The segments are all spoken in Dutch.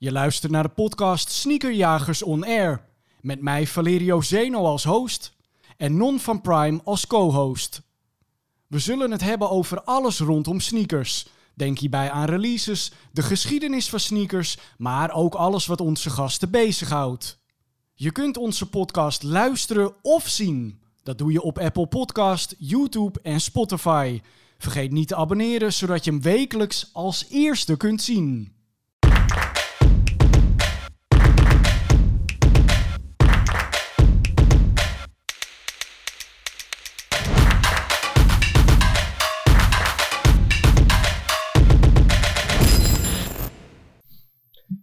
Je luistert naar de podcast Sneakerjagers On Air. Met mij Valerio Zeno als host en Non van Prime als co-host. We zullen het hebben over alles rondom sneakers. Denk hierbij aan releases, de geschiedenis van sneakers, maar ook alles wat onze gasten bezighoudt. Je kunt onze podcast luisteren of zien. Dat doe je op Apple Podcast, YouTube en Spotify. Vergeet niet te abonneren, zodat je hem wekelijks als eerste kunt zien.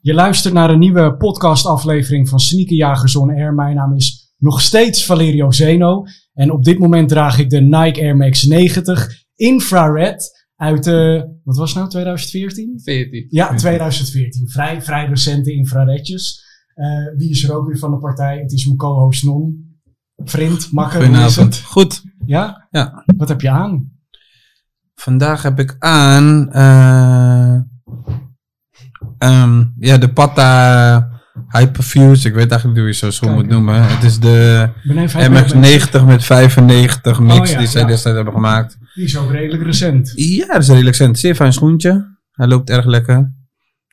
Je luistert naar een nieuwe podcastaflevering van Sneakerjagers On Air. Mijn naam is nog steeds Valerio Zeno. En op dit moment draag ik de Nike Air Max 90 Infrared uit, eh wat was het nou, 2014? 14. Ja, 2014. Vrij, vrij recente infraredjes. Eh, wie is er ook weer van de partij? Het is mijn co-host Non. Vriend, makker, hoe is Goedenavond. het? Goed. Ja? Ja. Wat heb je aan? Vandaag heb ik aan. eh ehm, ja, de Pata Hyperfuse. Ik weet eigenlijk niet hoe je zo Kijk. moet noemen. Het is de Ik ben even MX90 met 95 mix Oh ja, die zij ja. destijds hebben gemaakt. Die is ook redelijk recent. Ja, dat is redelijk cent. Zeer fijn schoentje. Hij loopt erg lekker.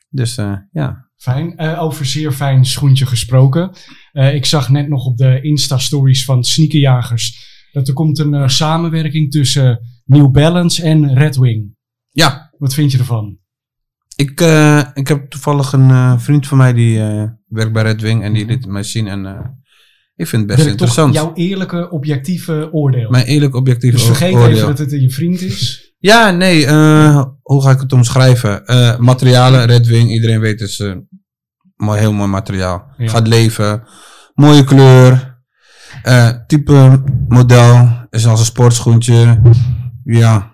Dus eh, ja. Fijn. Eh, over zeer fijn schoentje gesproken. Eh, ik zag net nog op de Insta-stories van Sneakerjagers dat er komt een samenwerking tussen New Balance en Red Wing. Ja, Wat vind je ervan? Ik, eh, ik heb toevallig een eh, vriend van mij die eh, werkt bij Red Wing en die liet het mij zien. En ik vind het best interessant. jouw eerlijke, objectieve oordeel. Mijn eerlijk objectief dus vergeet oordeel. even dat het je vriend is. Ja, nee, hoe ga ik het omschrijven? Materialen, Red Wing, iedereen weet het is mooi, heel mooi materiaal. Ja. Gaat leven, mooie kleur, type model, is als een sportschoentje. Ja,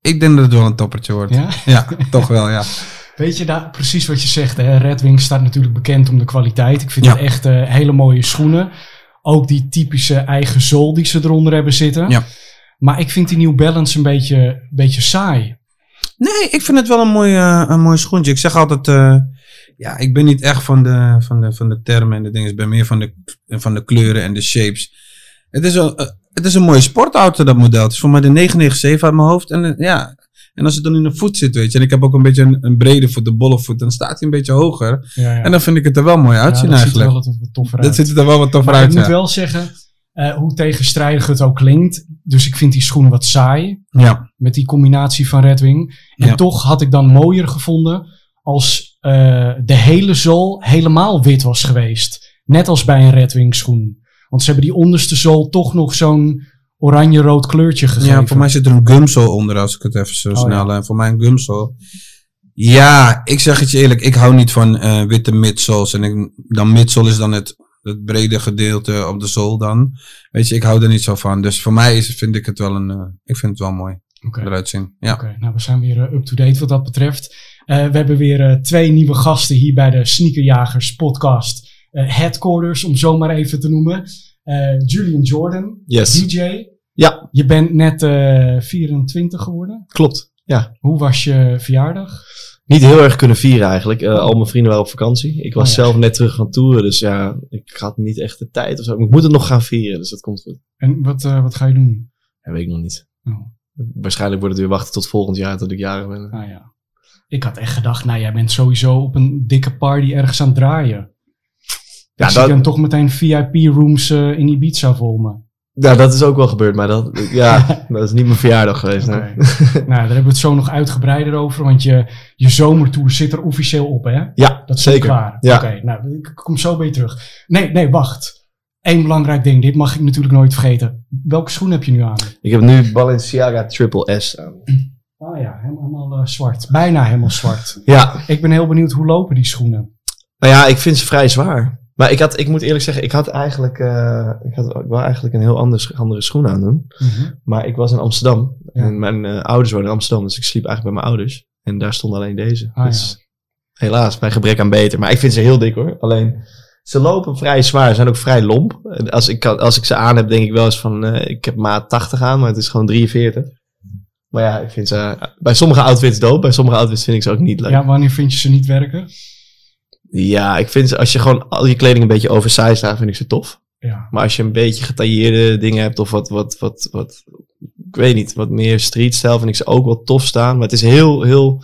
ik denk dat het wel een toppertje wordt. Ja, Ja? toch wel, ja. Weet je daar precies wat je zegt? Hè? Red Wing staat natuurlijk bekend om de kwaliteit. Ik vind Ja. het echt eh, hele mooie schoenen. Ook die typische eigen zool die ze eronder hebben zitten. Ja. Maar ik vind die New Balance een beetje, beetje saai. Nee, ik vind het wel een mooi, eh, een mooi schoentje. Ik zeg altijd, eh, ja, ik ben niet echt van de, van de, van de termen en de dingen. Ik ben meer van de, van de kleuren en de shapes. Het is een, eh, het is een mooie sportauto, dat model. Het is voor mij de 997 uit mijn hoofd. En eh, ja, en als het dan in de voet zit, weet je. En ik heb ook een beetje een, een brede voet, een bolle voet. Dan staat hij een beetje hoger. Ja, ja. En dan vind ik het er wel mooi Ja, uitzien dat ziet er eigenlijk. wel wat, toffer uit. Dat ziet er wel wat tof maar uit, ik moet wel zeggen, eh, hoe tegenstrijdig het ook klinkt. Dus ik vind die schoenen wat saai. Ja, Met die combinatie van Red Wing. En toch had ik dan mooier gevonden als de hele zool helemaal wit was geweest. Net als bij een Red Wing schoen. Want ze hebben die onderste zool toch nog zo'n oranje-rood kleurtje gegeven. ja, voor mij zit er een gumsole onder, als ik het even zo Oh, snel... ja. En voor mij een gumsole. Ja, ik zeg het je eerlijk, ik hou niet van eh, witte midsoles. En ik, dan midsole is dan het, het brede gedeelte op de zool dan. Weet je, ik hou er niet zo van. Dus voor mij is, vind ik het wel een, eh, ik vind het wel mooi Oké. eruit zien. Ja. Oké, nou we zijn weer eh, up-to-date wat dat betreft. Eh, we hebben weer eh, twee nieuwe gasten hier bij de Sneakerjagers podcast. Eh, headquarters, om zo maar even te noemen. Eh, Julian Jordan, Yes. DJ. Ja, Je bent net eh 24 geworden. klopt. Ja. Hoe was je verjaardag? Niet heel erg kunnen vieren eigenlijk. Eh, al mijn vrienden waren op vakantie. Ik was Oh ja. zelf net terug van toeren, dus ja, ik had niet echt de tijd of zo. Ik moet het nog gaan vieren, dus dat komt goed. En wat, eh, wat ga je doen? Dat weet ik nog niet. Oh, Waarschijnlijk wordt het weer wachten tot volgend jaar, tot ik jarig ben. nou ja. Ik had echt gedacht, nou jij bent sowieso op een dikke party ergens aan het draaien. Ja, ik zie dat- dan toch meteen VIP-rooms in Ibiza voor me. Ja, dat is ook wel gebeurd, maar dat, ja, dat is niet mijn verjaardag geweest. Nee. nou, daar hebben we het zo nog uitgebreider over, want je, je zomertour zit er officieel op, hè? Ja, Dat is zeker. klaar. Ja. Oké, nou, ik kom zo bij je terug. Nee, nee, wacht. Eén belangrijk ding, dit mag ik natuurlijk nooit vergeten. Welke schoen heb je nu aan? Ik heb nu Balenciaga Triple S aan. Oh ja, helemaal, helemaal eh, zwart. Bijna helemaal zwart. Ja, Ik ben heel benieuwd, hoe lopen die schoenen? nou ja, ik vind ze vrij zwaar. Maar ik, had, ik moet eerlijk zeggen, ik had eigenlijk, eh, ik had ik wou eigenlijk een heel ander, andere schoen aan doen. Maar ik was in Amsterdam. Ja. En mijn eh, ouders wonen in Amsterdam. Dus ik sliep eigenlijk bij mijn ouders. En daar stond alleen deze. Ah, dus helaas, mijn gebrek aan beter. Maar ik vind ze heel dik hoor. Alleen, ze lopen vrij zwaar. Ze zijn ook vrij lomp. En Als ik, als ik ze aan heb, denk ik wel eens van... eh, ik heb maat 80 aan, maar het is gewoon 43. Maar ja, ik vind ze... bij sommige outfits dope. Bij sommige outfits vind ik ze ook niet leuk. Ja, wanneer vind je ze niet werken? Ja, ik vind als je gewoon al je kleding een beetje oversized draagt, vind ik ze tof. Ja. Maar als je een beetje getailleerde dingen hebt of wat, wat, wat, wat, ik weet niet, wat meer streetstyle, vind ik ze ook wel tof staan. Maar het is heel, heel,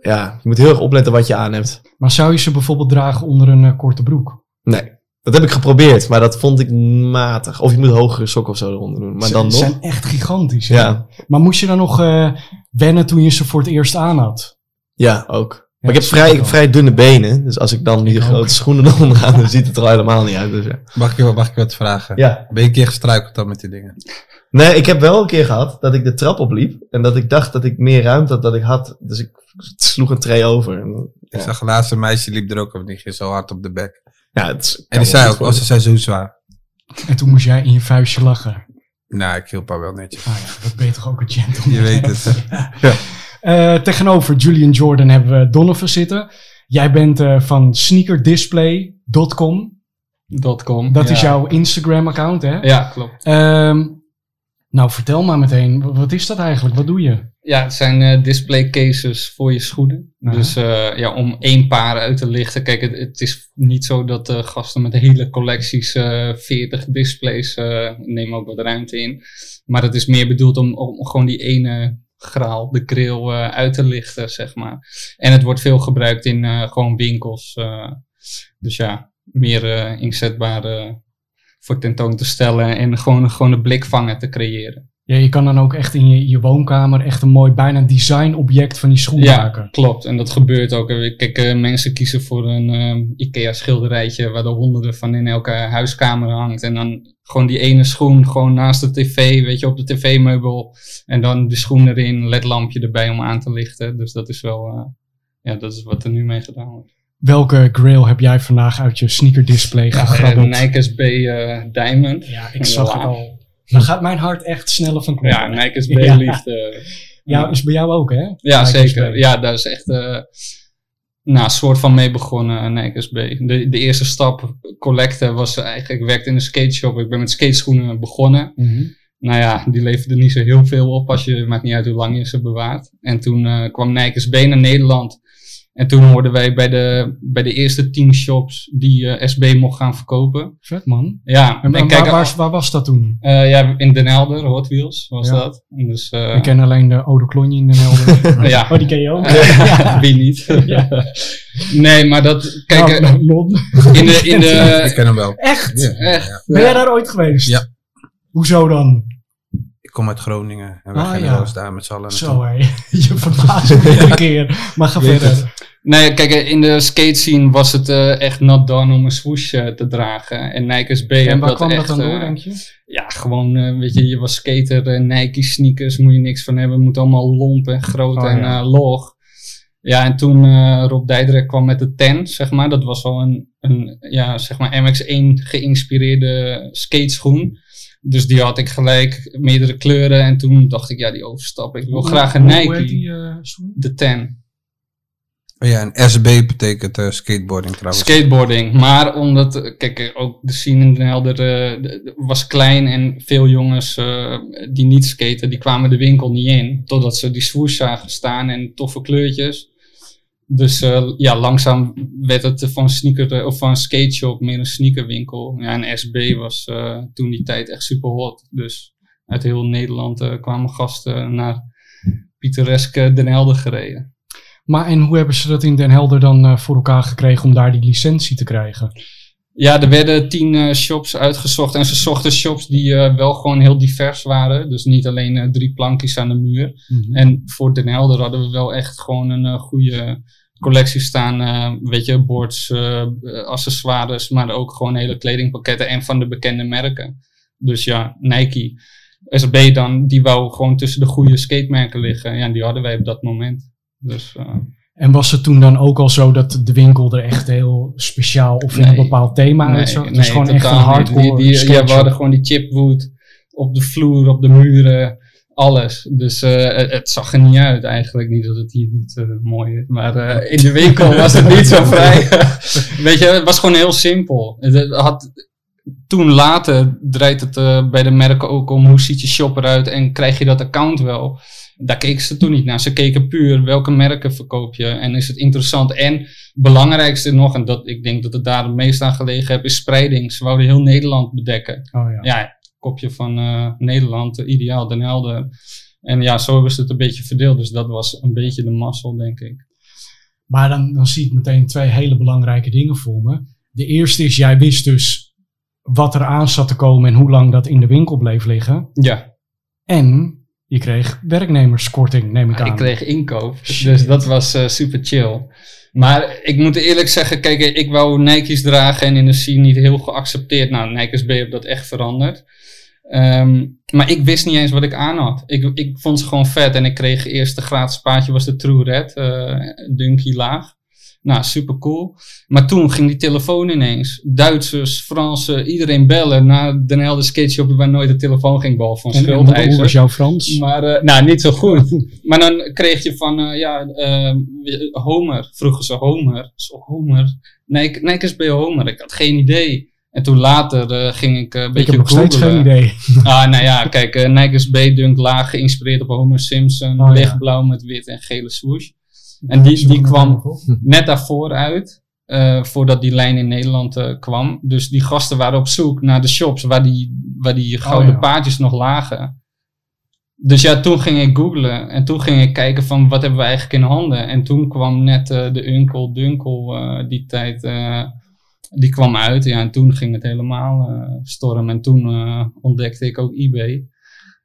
ja, je moet heel erg opletten wat je aan hebt. Maar zou je ze bijvoorbeeld dragen onder een eh, korte broek? Nee, dat heb ik geprobeerd, maar dat vond ik matig. Of je moet hogere sokken of zo eronder doen. Maar Ze- dan Ze nog, zijn echt gigantisch. hè? ja, Maar moest je dan nog eh, wennen toen je ze voor het eerst aan had? ja, ook. Ja, Maar ik heb vrij, ik heb vrij dunne benen. Dus als ik dan die Ik ook. grote schoenen eronder ga, dan ziet het er al helemaal niet uit. Dus ja. Mag ik, je- mag ik je wat vragen? ja. Ben je een keer gestruikeld dan met die dingen? Nee, ik heb wel een keer gehad dat ik de trap opliep. En dat ik dacht dat ik meer ruimte had dan ik had. Dus ik sloeg een tray over. En, Ik Ja. zag laatst een meisje liep er ook op, die ging zo hard op de bek. ja, het is- En die zei ook, goed oh, ze zijn zo zwaar. En toen moest jij in je vuistje lachen. Nou, ik hielp haar wel netjes. Ah ja, dat ben je toch ook een gentleman. Je weet het. hè. Eh, tegenover Julian Jordan hebben we Donovan zitten. Jij bent eh, van sneakerdisplay.com. .com. Dat ja. is jouw Instagram-account, hè? Ja, klopt. Ehm, nou, vertel maar meteen. Wat is dat eigenlijk? Wat doe je? Ja, het zijn eh, display cases voor je schoenen. Dus eh, ja, om één paar uit te lichten. Kijk, het, het is niet zo dat gasten met hele collecties, eh 40 displays, nemen ook wat ruimte in. Maar het is meer bedoeld om, om gewoon die ene graal, de grill, eh, uit te lichten, zeg maar. En het wordt veel gebruikt in eh, gewoon winkels. eh. dus ja, meer inzetbaar eh, voor tentoon te stellen en gewoon, gewoon een blikvanger te creëren. Ja, je kan dan ook echt in je, je woonkamer echt een mooi, bijna designobject van die schoen Ja, maken. klopt. En dat gebeurt ook. Eh, Kijk, eh, mensen kiezen voor een eh, IKEA-schilderijtje waar er honderden van in elke huiskamer hangt. En dan gewoon die ene schoen gewoon naast de tv, weet je, op de tv-meubel. En dan de schoen erin, ledlampje erbij om aan te lichten. Dus dat is wel, ja, dat is wat er nu mee gedaan wordt. Welke grill heb jij vandaag uit je sneakerdisplay Ja, gegrabbeld? Nike SB eh, Diamond. Ja, ik zag het al. Dan gaat mijn hart echt sneller van kloppen. Ja, Nike SB Ja. liefde. Ja, is bij jou ook, hè? Ja, Nike zeker. Ja, daar is echt eh nou, een soort van mee begonnen, eh, Nike SB. De, de eerste stap collecten was eigenlijk, ik werkte in een skateshop. Ik ben met skateschoenen begonnen. Mhm. Nou ja, die leverden niet zo heel veel op als je, maakt niet uit hoe lang je ze bewaart. En toen eh, kwam Nike SB naar Nederland. En toen hoorden wij bij de, bij de eerste tien shops die eh, SB mocht gaan verkopen. Vet, man. Ja, En, en waar, kijk, waar, waar was dat toen? eh, ja, in Den Helder, Hot Wheels was Ja. dat. Dus, eh, Ik ken alleen de Ode Klonje in Den Helder. ja. Oh, die ken je ook? Wie niet? Ja. Nee, maar dat, kijk, Nou, eh, non. in de, in ik de, ken hem wel. Echt? Ja, echt. ja. Ben jij daar ooit geweest? Ja. Hoezo dan? Ik kom uit Groningen en we Ah, gaan ja. wel eens daar met z'n allen Zo hé, je verbaast me iedere keer. Maar ga verder. Nee, kijk, eh, in de skate scene was het eh, echt not done om een swoosh eh, te dragen. En Nike SB En waar dat kwam dat echt, dan door, denk je? Ja, gewoon, weet je, je was skater, Nike sneakers, moet je niks van hebben. Moet allemaal lomp en groot Oh, en ja. log. Ja, en toen Rob Dijdrek kwam met de 10, zeg maar. Dat was wel een, een ja, zeg maar MX1 geïnspireerde skateschoen. Dus die had ik gelijk meerdere kleuren. En toen dacht ik, ja, die overstap. Ik wil graag een Hoe- Nike. Hoe heet die eh, schoen? De 10. Oh ja, en SB betekent eh, skateboarding trouwens. Skateboarding. Maar omdat, eh, kijk, ook de scene in Den Helder eh, de- de- was klein en veel jongens eh, die niet skaten, die kwamen de winkel niet in. Totdat ze die swoosh zagen staan en toffe kleurtjes. Dus eh, ja, langzaam werd het van sneaker eh, of van skate shop meer een sneakerwinkel. Ja, en SB was eh, toen die tijd echt super hot. Dus uit heel Nederland kwamen gasten naar pittoreske Den Helder gereden. Maar en hoe hebben ze dat in Den Helder dan voor elkaar gekregen om daar die licentie te krijgen? Ja, er werden tien shops uitgezocht en ze zochten shops die wel gewoon heel divers waren. Dus niet alleen drie plankjes aan de muur. En voor Den Helder hadden we wel echt gewoon een goede collectie staan. eh, weet je, boards, eh, accessoires, maar ook gewoon hele kledingpakketten en van de bekende merken. Dus ja, Nike, SB dan, die wou gewoon tussen de goede skatemerken liggen. Ja, die hadden wij op dat moment. Dus, eh, En was het toen dan ook al zo dat de winkel er echt heel speciaal of in Nee. een bepaald thema uitzag? Het is gewoon echt een hardcore Die, die, ja, we hadden gewoon die chipwood op de vloer, op de muren, alles. Dus eh, het, zag er niet uit eigenlijk. Niet dat het hier niet eh, mooi is, maar eh, in de winkel was het niet zo vrij. Weet je, het was gewoon heel simpel. Het, had, toen later draait het bij de merken ook om hoe ziet je shop eruit en krijg je dat account wel. Daar keken ze toen niet naar. Ze keken puur welke merken verkoop je en is het interessant. En belangrijkste nog, en dat, ik denk dat het daar het meest aan gelegen heeft, is spreiding. Ze wouden heel Nederland bedekken. Oh ja. Ja, kopje van eh, Nederland, eh, ideaal, Den Helder. En ja, zo ze het een beetje verdeeld. Dus dat was een beetje de mazzel, denk ik. Maar dan, dan zie ik meteen twee hele belangrijke dingen voor me. De eerste is, jij wist dus wat er aan zat te komen en hoe lang dat in de winkel bleef liggen. Ja, En je kreeg werknemerskorting, neem ik aan. ik kreeg inkoop. Shit. Dus dat was eh, super chill. Maar ik moet eerlijk zeggen, kijk, ik wou Nike's dragen en in de scene niet heel geaccepteerd. Nou, Nike's B heeft dat echt veranderd. Ehm, maar ik wist niet eens wat ik aan had. Ik, ik vond ze gewoon vet en ik kreeg eerst de gratis paardje, was de True Red, eh Dunky laag. Nou, super cool. Maar toen ging die telefoon ineens. Duitsers, Fransen, iedereen bellen naar Den Helder Skate Shop waar nooit de telefoon ging, behalve van en hoe- schuldeisers. was jouw Frans? Maar, eh, nou, niet zo goed. maar dan kreeg je van, eh, ja, eh, Homer. Vroegen ze Homer. Zo, Homer? Nike, Nike is bij Homer. Ik had geen idee. En toen later eh, ging ik eh, een ik beetje heb nog steeds geen idee. Ah, nou ja, kijk, eh, Nike's B-Dunk laag geïnspireerd op Homer Simpson. Oh, ja. lichtblauw met wit en gele swoosh. En die, die kwam net daarvoor uit. eh, voordat die lijn in Nederland eh, kwam. Dus die gasten waren op zoek naar de shops waar die, waar die gouden ja. paardjes nog lagen. Dus ja, toen ging ik googlen. En toen ging ik kijken van wat hebben we eigenlijk in handen. En toen kwam net eh, de Unkel Dunkel die tijd. die kwam uit. Ja, en toen ging het helemaal storm. En toen ontdekte ik ook eBay.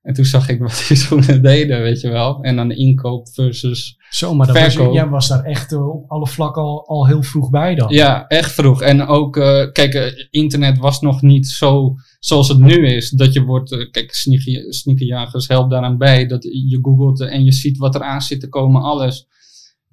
En toen zag ik wat die schoenen deden, weet je wel. En dan de inkoop versus Zo, maar dat was, Verkoop. jij was daar echt eh, op alle vlakken al, al heel vroeg bij dan. Ja, echt vroeg. En ook, eh, kijk, eh, internet was nog niet zo zoals het nu is. Dat je wordt, kijk, sneaker- sneakerjagers helpt daaraan bij. Dat je googelt en je ziet wat er aan zit te komen, alles.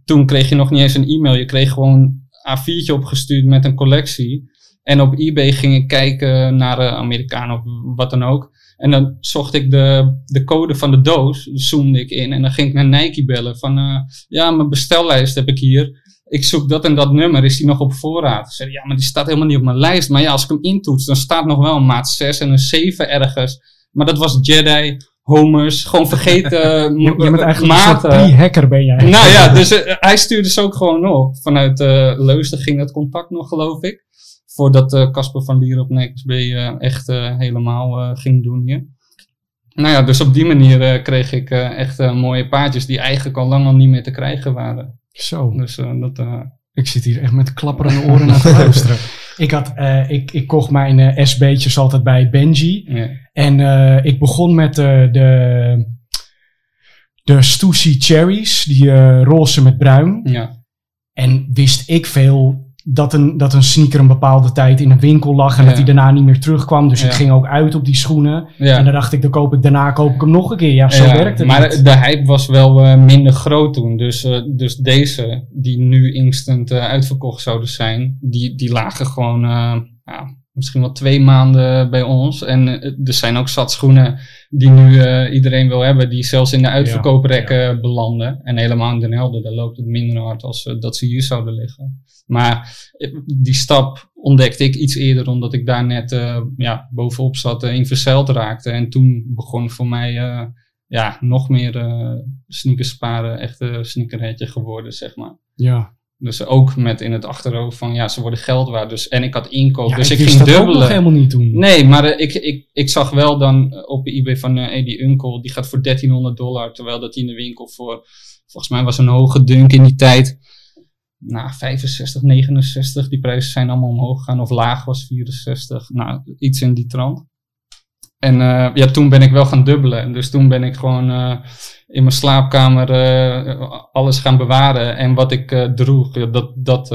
Toen kreeg je nog niet eens een e-mail. Je kreeg gewoon A4'tje opgestuurd met een collectie. En op eBay ging ik kijken naar de Amerikaan of wat dan ook. En dan zocht ik de, de code van de doos, zoomde ik in. En dan ging ik naar Nike bellen van, eh, ja, mijn bestellijst heb ik hier ik zoek dat en dat nummer, is die nog op voorraad? Ik zei, ja, maar die staat helemaal niet op mijn lijst. Maar ja, als ik hem intoets, dan staat nog wel een maat 6 en een 7 ergens. Maar dat was Jedi, Homers, gewoon vergeten eh, Je, je bent eigenlijk een pre-hacker ben jij. Nou ja, dus eh, hij stuurde ze ook gewoon op. Vanuit eh Leusden ging dat contact nog, geloof ik. Voordat eh, Casper van Lier op NXB eh echt eh, helemaal ging doen hier. Nou ja, dus op die manier kreeg ik echt mooie paardjes die eigenlijk al lang al niet meer te krijgen waren. Zo, Dus dat... ik zit hier echt met klapperende oren naar te luisteren. Ik, had, ik, ik kocht mijn SB'tjes altijd bij Benji. En ik begon met de, de Stussy Cherries, die roze met bruin. Ja, En wist ik veel dat een, dat een sneaker een bepaalde tijd in een winkel lag en Ja. dat hij daarna niet meer terugkwam. Dus ik ging ook uit op die schoenen. ja. En dan dacht ik, dan koop ik daarna koop ik hem nog een keer. Ja, zo Ja, werkt het Maar de hype was wel eh, minder groot toen. Dus, eh, dus deze, die nu instant eh, uitverkocht zouden zijn, die, die lagen gewoon ja, misschien wel twee maanden bij ons. En eh, er zijn ook zat schoenen die nu eh, iedereen wil hebben, die zelfs in de uitverkooprekken belanden. En helemaal in Den Helder, daar loopt het minder hard als eh, dat ze hier zouden liggen. Maar die stap ontdekte ik iets eerder, omdat ik daar net ja, bovenop zat, eh, in verzeild raakte. En toen begon voor mij ja, nog meer sneakers sparen, echt een sneakerheadje geworden, zeg maar. ja. Dus ook met in het achterhoofd van, ja, ze worden geld waard. Dus, en ik had inkoop, ja, dus ik ging dat ook dubbelen. nog helemaal niet toen. Nee, maar eh, ik, ik, ik zag wel dan eh, op eBay van eh hey, die Uncle, die gaat voor 1300 dollar. Terwijl dat die in de winkel voor, volgens mij was een hoge dunk in die tijd. Nou, 65, 69. Die prijzen zijn allemaal omhoog gegaan. Of laag was 64. Nou, iets in die trant. En eh, ja, toen ben ik wel gaan dubbelen. Dus toen ben ik gewoon eh, in mijn slaapkamer eh, alles gaan bewaren. En wat ik droeg, dat, dat,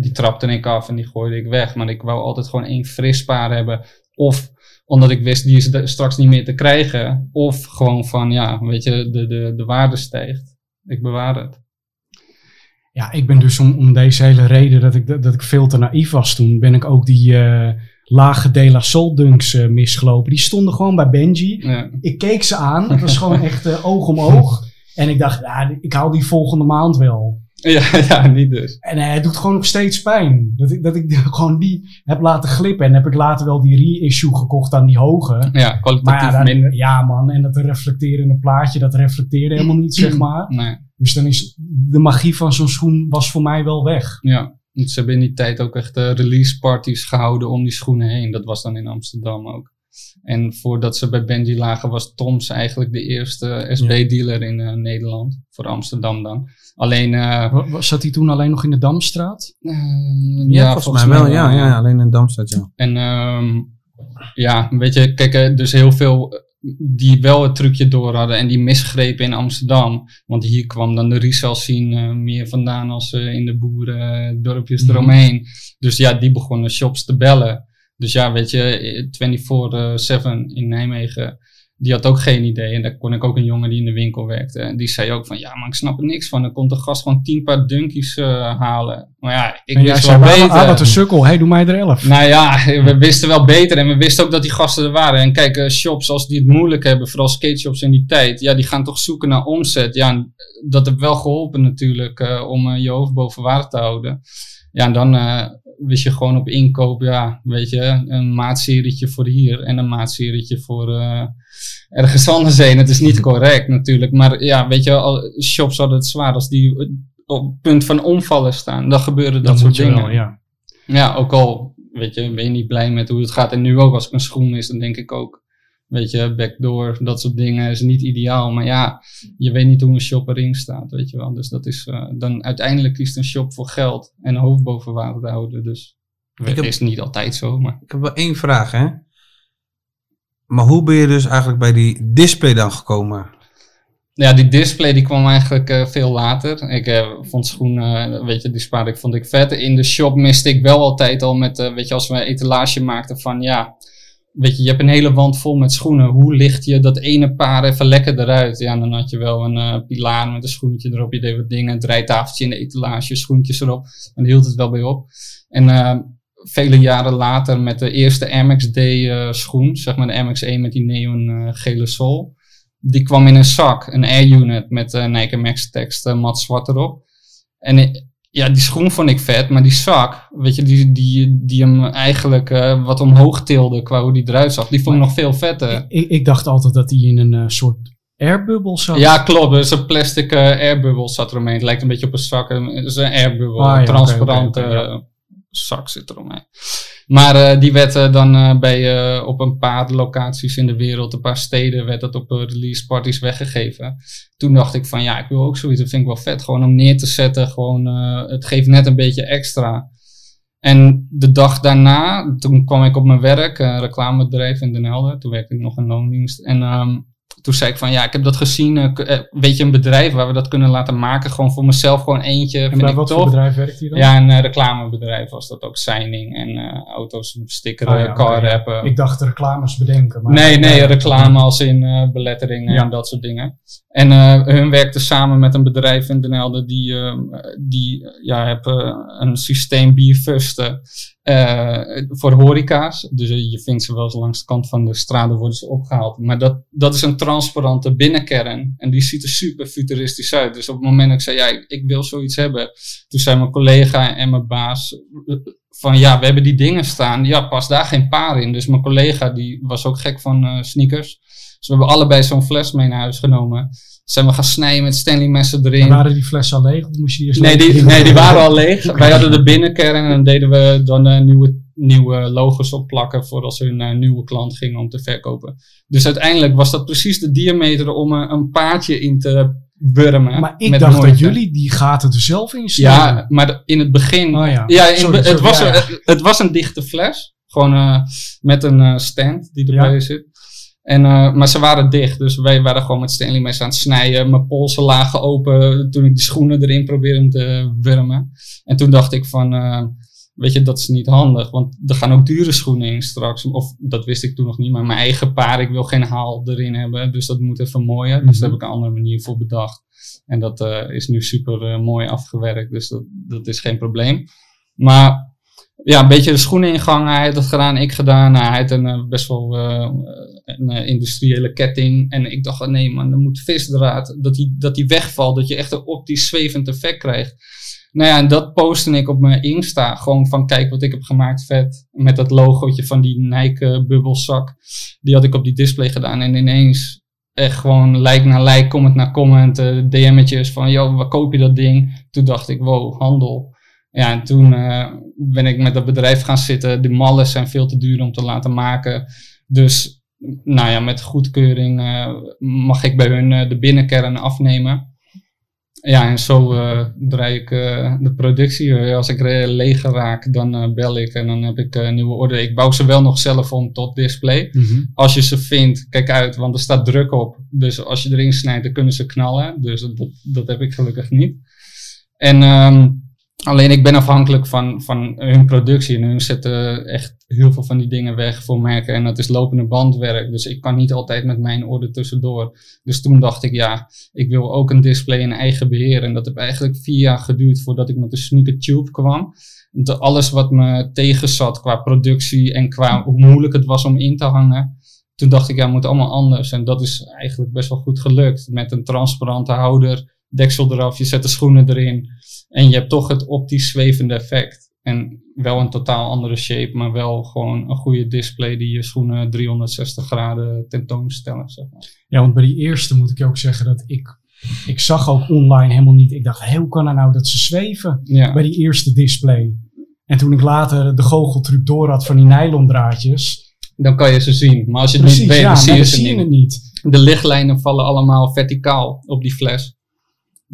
die trapte ik af en die gooide ik weg. Maar ik wou altijd gewoon één fris paar hebben. Of omdat ik wist, die is straks niet meer te krijgen. Of gewoon van, ja, weet je, de, de, de waarde stijgt. Ik bewaar het. Ja, ik ben dus om, om deze hele reden dat ik, dat ik veel te naïef was toen, ben ik ook die lage De La Soul dunks eh, misgelopen. Die stonden gewoon bij Benji. Ja. Ik keek ze aan, het was gewoon echt eh, oog om oog. En ik dacht, ja, ik haal die volgende maand wel. Ja, ja, niet dus. En eh, het doet gewoon nog steeds pijn. Dat ik, dat ik gewoon die heb laten glippen. En heb ik later wel die reissue gekocht aan die hoge. Ja, Maar kwalitatief ja, dan- minder. ja, man. En dat reflecterende plaatje, dat reflecteerde helemaal niet, zeg maar. Nee, Dus dan is de magie van zo'n schoen was voor mij wel weg. ja. Ze hebben in die tijd ook echt eh, release parties gehouden om die schoenen heen. Dat was dan in Amsterdam ook. En voordat ze bij Benji lagen, was Toms eigenlijk de eerste SB-dealer in eh, Nederland. Voor Amsterdam dan. Alleen, eh, wa- Zat hij toen alleen nog in de Damstraat? eh, Ja, volgens, mij wel. Ja, ja, alleen in Damstad, ja. En ehm, ja, weet je, kijk, eh, dus heel veel eh, die wel het trucje door hadden en die misgrepen in Amsterdam. Want hier kwam dan de resale scene eh, meer vandaan als eh, in de boerendorpjes Mhm. eromheen. Dus ja, die begonnen shops te bellen. Dus ja, weet je, eh, 24-7 in Nijmegen, die had ook geen idee. En daar kon ik ook een jongen die in de winkel werkte. En die zei ook van, ja, maar ik snap er niks van. Dan komt de gast gewoon tien paar dunkies eh, halen. Maar ja, ik en wist wel beter. ah, wat een sukkel. Hey, doe mij er elf. Nou ja, we wisten wel beter en we wisten ook dat die gasten er waren. En kijk, eh, shops als die het moeilijk hebben, vooral skateshops in die tijd, ja, die gaan toch zoeken naar omzet. Ja, en dat heeft wel geholpen natuurlijk eh, om eh, je hoofd boven water te houden. Ja, en dan eh, wist je gewoon op inkoop, ja, weet je, een maatserietje voor hier en een maatserietje voor eh, ergens anders heen. Het is niet correct natuurlijk, maar ja, weet je, al, shops hadden het zwaar als die eh, op het punt van omvallen staan. Dan gebeuren dat Dat soort dingen. wel, ja. Ja, ook al weet je, ben je niet blij met hoe het gaat. En nu ook, als ik een schoen mis, dan denk ik ook, weet je, backdoor, dat soort dingen is niet ideaal. Maar ja, je weet niet hoe een shop erin staat, weet je wel. Dus dat is, eh, dan uiteindelijk kiest een shop voor geld en hoofd boven water te houden. Dus heb- is niet altijd zo, maar... Ik heb wel één vraag, hè. Maar hoe ben je dus eigenlijk bij die display dan gekomen? Ja, die display die kwam eigenlijk eh, veel later. Ik eh, vond schoenen, weet je, die spaarde ik, vond ik vet. In de shop miste ik wel altijd al met, weet je, als we een etalage maakten van, ja, weet je, je hebt een hele wand vol met schoenen. Hoe licht je dat ene paar even lekker eruit? Ja, dan had je wel een eh, pilaar met een schoentje erop. Je deed wat dingen, een draaitafeltje in de etalage, schoentjes erop. En hield het wel bij op. En eh, vele jaren later met de eerste Air Max D eh, schoen, zeg maar de Air Max 1 met die neon gele sol. Die kwam in een zak, een Air Unit met Nike Max tekst mat zwart erop. En ja, die schoen vond ik vet, maar die zak, weet je, die, die, die hem eigenlijk eh, wat omhoog tilde qua hoe die eruit zag, die vond ik nog veel vetter. Ik, ik dacht altijd dat hij in een eh, soort airbubbel zat. Ja, klopt. Dus een plastic eh, airbubbel zat eromheen. Het lijkt een beetje op een zak. Het is een airbubbel. Ah, ja, transparante ja. zak zit eromheen. Maar eh, die werd eh, dan eh, bij, op een paar locaties in de wereld, een paar steden, werd dat op release parties weggegeven. Toen dacht ik van ja, ik wil ook zoiets. Dat vind ik wel vet. Gewoon om neer te zetten. Gewoon, het geeft net een beetje extra. En de dag daarna, toen kwam ik op mijn werk, een reclamebedrijf in Den Helder. Toen werkte ik nog in loondienst. En ehm, toen zei ik van ja, ik heb dat gezien. eh, eh, weet je, een bedrijf waar we dat kunnen laten maken. Gewoon voor mezelf, gewoon eentje. en bij wat tof. voor bedrijf werkt hij dan? Ja, een eh, reclamebedrijf was dat ook. Signing en auto's stickeren, Ah, ja, car ja. rappen. Ik dacht reclames bedenken. Maar Nee, nee, reclame als in beletteringen Ja. en dat soort dingen. En hun werkten samen met een bedrijf in Den Helder die, eh, die ja, hebben een systeem bierfusten eh voor horeca's. Dus eh, je vindt ze wel langs de kant van de straten worden ze opgehaald. Maar dat, dat is een transparante binnenkern en die ziet er super futuristisch uit. Dus op het moment dat ik zei, ja, ik, wil zoiets hebben. Toen zei mijn collega en mijn baas eh, van ja, we hebben die dingen staan. Ja, pas daar geen paar in. Dus mijn collega die was ook gek van sneakers. Dus we hebben allebei zo'n fles mee naar huis genomen. Zijn we gaan snijden met Stanley messen En erin. waren die flessen al leeg? Of moest je die eerst Nee die, nee, die waren al leeg. Wij hadden de binnenkern en dan deden we dan eh, nieuwe, nieuwe logos opplakken voor als hun een nieuwe klant gingen om te verkopen. Dus uiteindelijk was dat precies de diameter om eh, een paardje in te burmen. Maar ik dacht dat jullie die gaten er zelf in snijden. Ja, maar in het begin. Oh ja. Ja, in- Sorry, het, sorry, was, ja, ja. Het, het was een dichte fles. Gewoon eh, met een eh, stand die erbij zit. En, eh, maar ze waren dicht, dus wij waren gewoon met Stanley mes aan het snijden. Mijn polsen lagen open toen ik die schoenen erin probeerde te wurmen. En toen dacht ik van, eh, weet je, dat is niet handig. Want er gaan ook dure schoenen in straks. Of dat wist ik toen nog niet, maar mijn eigen paar, ik wil geen haal erin hebben. Dus dat moet even mooier. Dus Mhm. daar heb ik een andere manier voor bedacht. En dat eh, is nu super mooi afgewerkt, dus dat, dat is geen probleem. Maar ja, een beetje de schoenen ingangen. Hij had dat gedaan, ik gedaan. Nou, hij had een eh, best wel eh, een eh, industriële ketting. En ik dacht, nee man, dan moet visdraad, dat die, dat die wegvalt. Dat je echt een optisch zwevend effect krijgt. Nou ja, en dat postte ik op mijn Insta. Gewoon van, kijk wat ik heb gemaakt, vet. Met dat logootje van die Nike bubbelzak. Die had ik op die display gedaan. En ineens echt gewoon like naar like, comment naar comment, DM'tjes van, joh, waar koop je dat ding? Toen dacht ik, wow, handel. Ja, en toen uh, ben ik met dat bedrijf gaan zitten. De mallen zijn veel te duur om te laten maken. Dus, nou ja, met goedkeuring uh, mag ik bij hun de binnenkern afnemen. Ja, en zo draai ik de productie. Als ik leeg raak, dan bel ik en dan heb ik een nieuwe order. Ik bouw ze wel nog zelf om tot display. Mm -hmm. Als je ze vindt, kijk uit, want er staat druk op. Dus als je erin snijdt, dan kunnen ze knallen. Dus dat, dat heb ik gelukkig niet. En um, alleen ik ben afhankelijk van, van hun productie. En hun zetten echt heel veel van die dingen weg voor merken. En dat is lopende bandwerk. Dus ik kan niet altijd met mijn order tussendoor. Dus toen dacht ik, ja, ik wil ook een display in eigen beheer. En dat heb eigenlijk vier jaar geduurd voordat ik met de Sneaker Tube kwam. De, alles wat me tegenzat qua productie en qua hoe moeilijk het was om in te hangen. Toen dacht ik, ja, het moet allemaal anders. En dat is eigenlijk best wel goed gelukt. Met een transparante houder, deksel eraf, je zet de schoenen erin. En je hebt toch het optisch zwevende effect. En wel een totaal andere shape, maar wel gewoon een goede display die je schoenen 360 graden tentoonstellen. Zeg maar. Ja, want bij die eerste moet ik je ook zeggen dat ik. Ik zag ook online helemaal niet. Ik dacht, hey, hoe kan het nou dat ze zweven Ja. bij die eerste display? En toen ik later de goocheltruc door had van die nylon draadjes. Dan kan je ze zien. Maar als je het Precies, niet weet, ja, dan zie je dan ze zie je niet. het niet. De lichtlijnen vallen allemaal verticaal op die fles.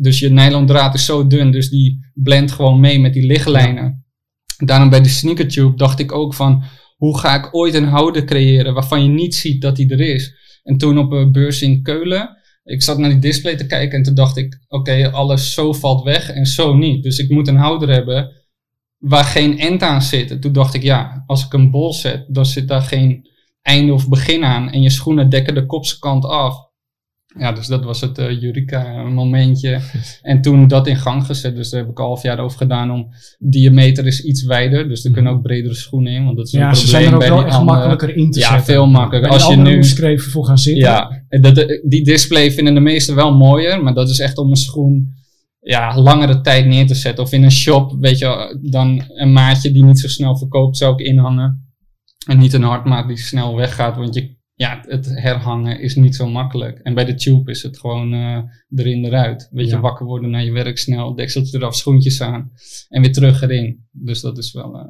Dus je nylon draad is zo dun, dus die blendt gewoon mee met die lichtlijnen. Daarom bij de sneaker tube dacht ik ook van, hoe ga ik ooit een houder creëren waarvan je niet ziet dat die er is. En toen op een beurs in Keulen, ik zat naar die display te kijken en toen dacht ik, oké, alles zo valt weg en zo niet. Dus ik moet een houder hebben waar geen end aan zit. En toen dacht ik, ja, als ik een bol zet, dan zit daar geen einde of begin aan. En je schoenen dekken de kopskant af. Ja, dus dat was het uh, Eureka-momentje. en toen dat in gang gezet. Dus daar heb ik een half jaar over gedaan om... Diameter is iets wijder, dus er kunnen ook bredere schoenen in. Want dat is Ja, een ze probleem zijn er ook bij wel echt andere- makkelijker in te Ja, zetten. veel makkelijker. Als je nu... moest ik er even voor gaan zitten. Ja, dat, die display vinden de meesten wel mooier, maar dat is echt om een schoen ja, langere tijd neer te zetten. Of in een shop, weet je, dan een maatje die niet zo snel verkoopt, zou ik inhangen. En niet een hardmaat die snel weggaat, want je, ja, het herhangen is niet zo makkelijk. En bij de tube is het gewoon eh, erin eruit. Weet Ja. je, wakker worden naar je werk snel, dekseltje eraf, schoentjes aan en weer terug erin. Dus dat is wel... eh,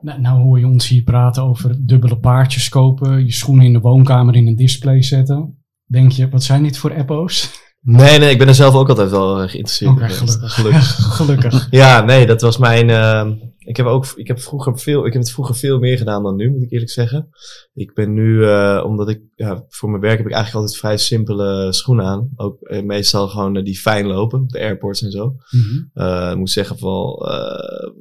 Nou, nou hoor je ons hier praten over dubbele paardjes kopen, je schoenen in de woonkamer in een display zetten. Denk je, wat zijn dit voor appo's? Nee, nee, ik ben er zelf ook altijd wel eh, geïnteresseerd in gelukkig. gelukkig. Gelukkig. Ja, nee, dat was mijn. ehm, ik heb ook, ik heb vroeger veel, ik heb het vroeger veel meer gedaan dan nu, moet ik eerlijk zeggen. Ik ben nu, eh, omdat ik, ja, voor mijn werk heb ik eigenlijk altijd vrij simpele schoenen aan. Ook eh, meestal gewoon eh, die fijn lopen, op de airports en zo. Mhm. Ik moet zeggen, vooral,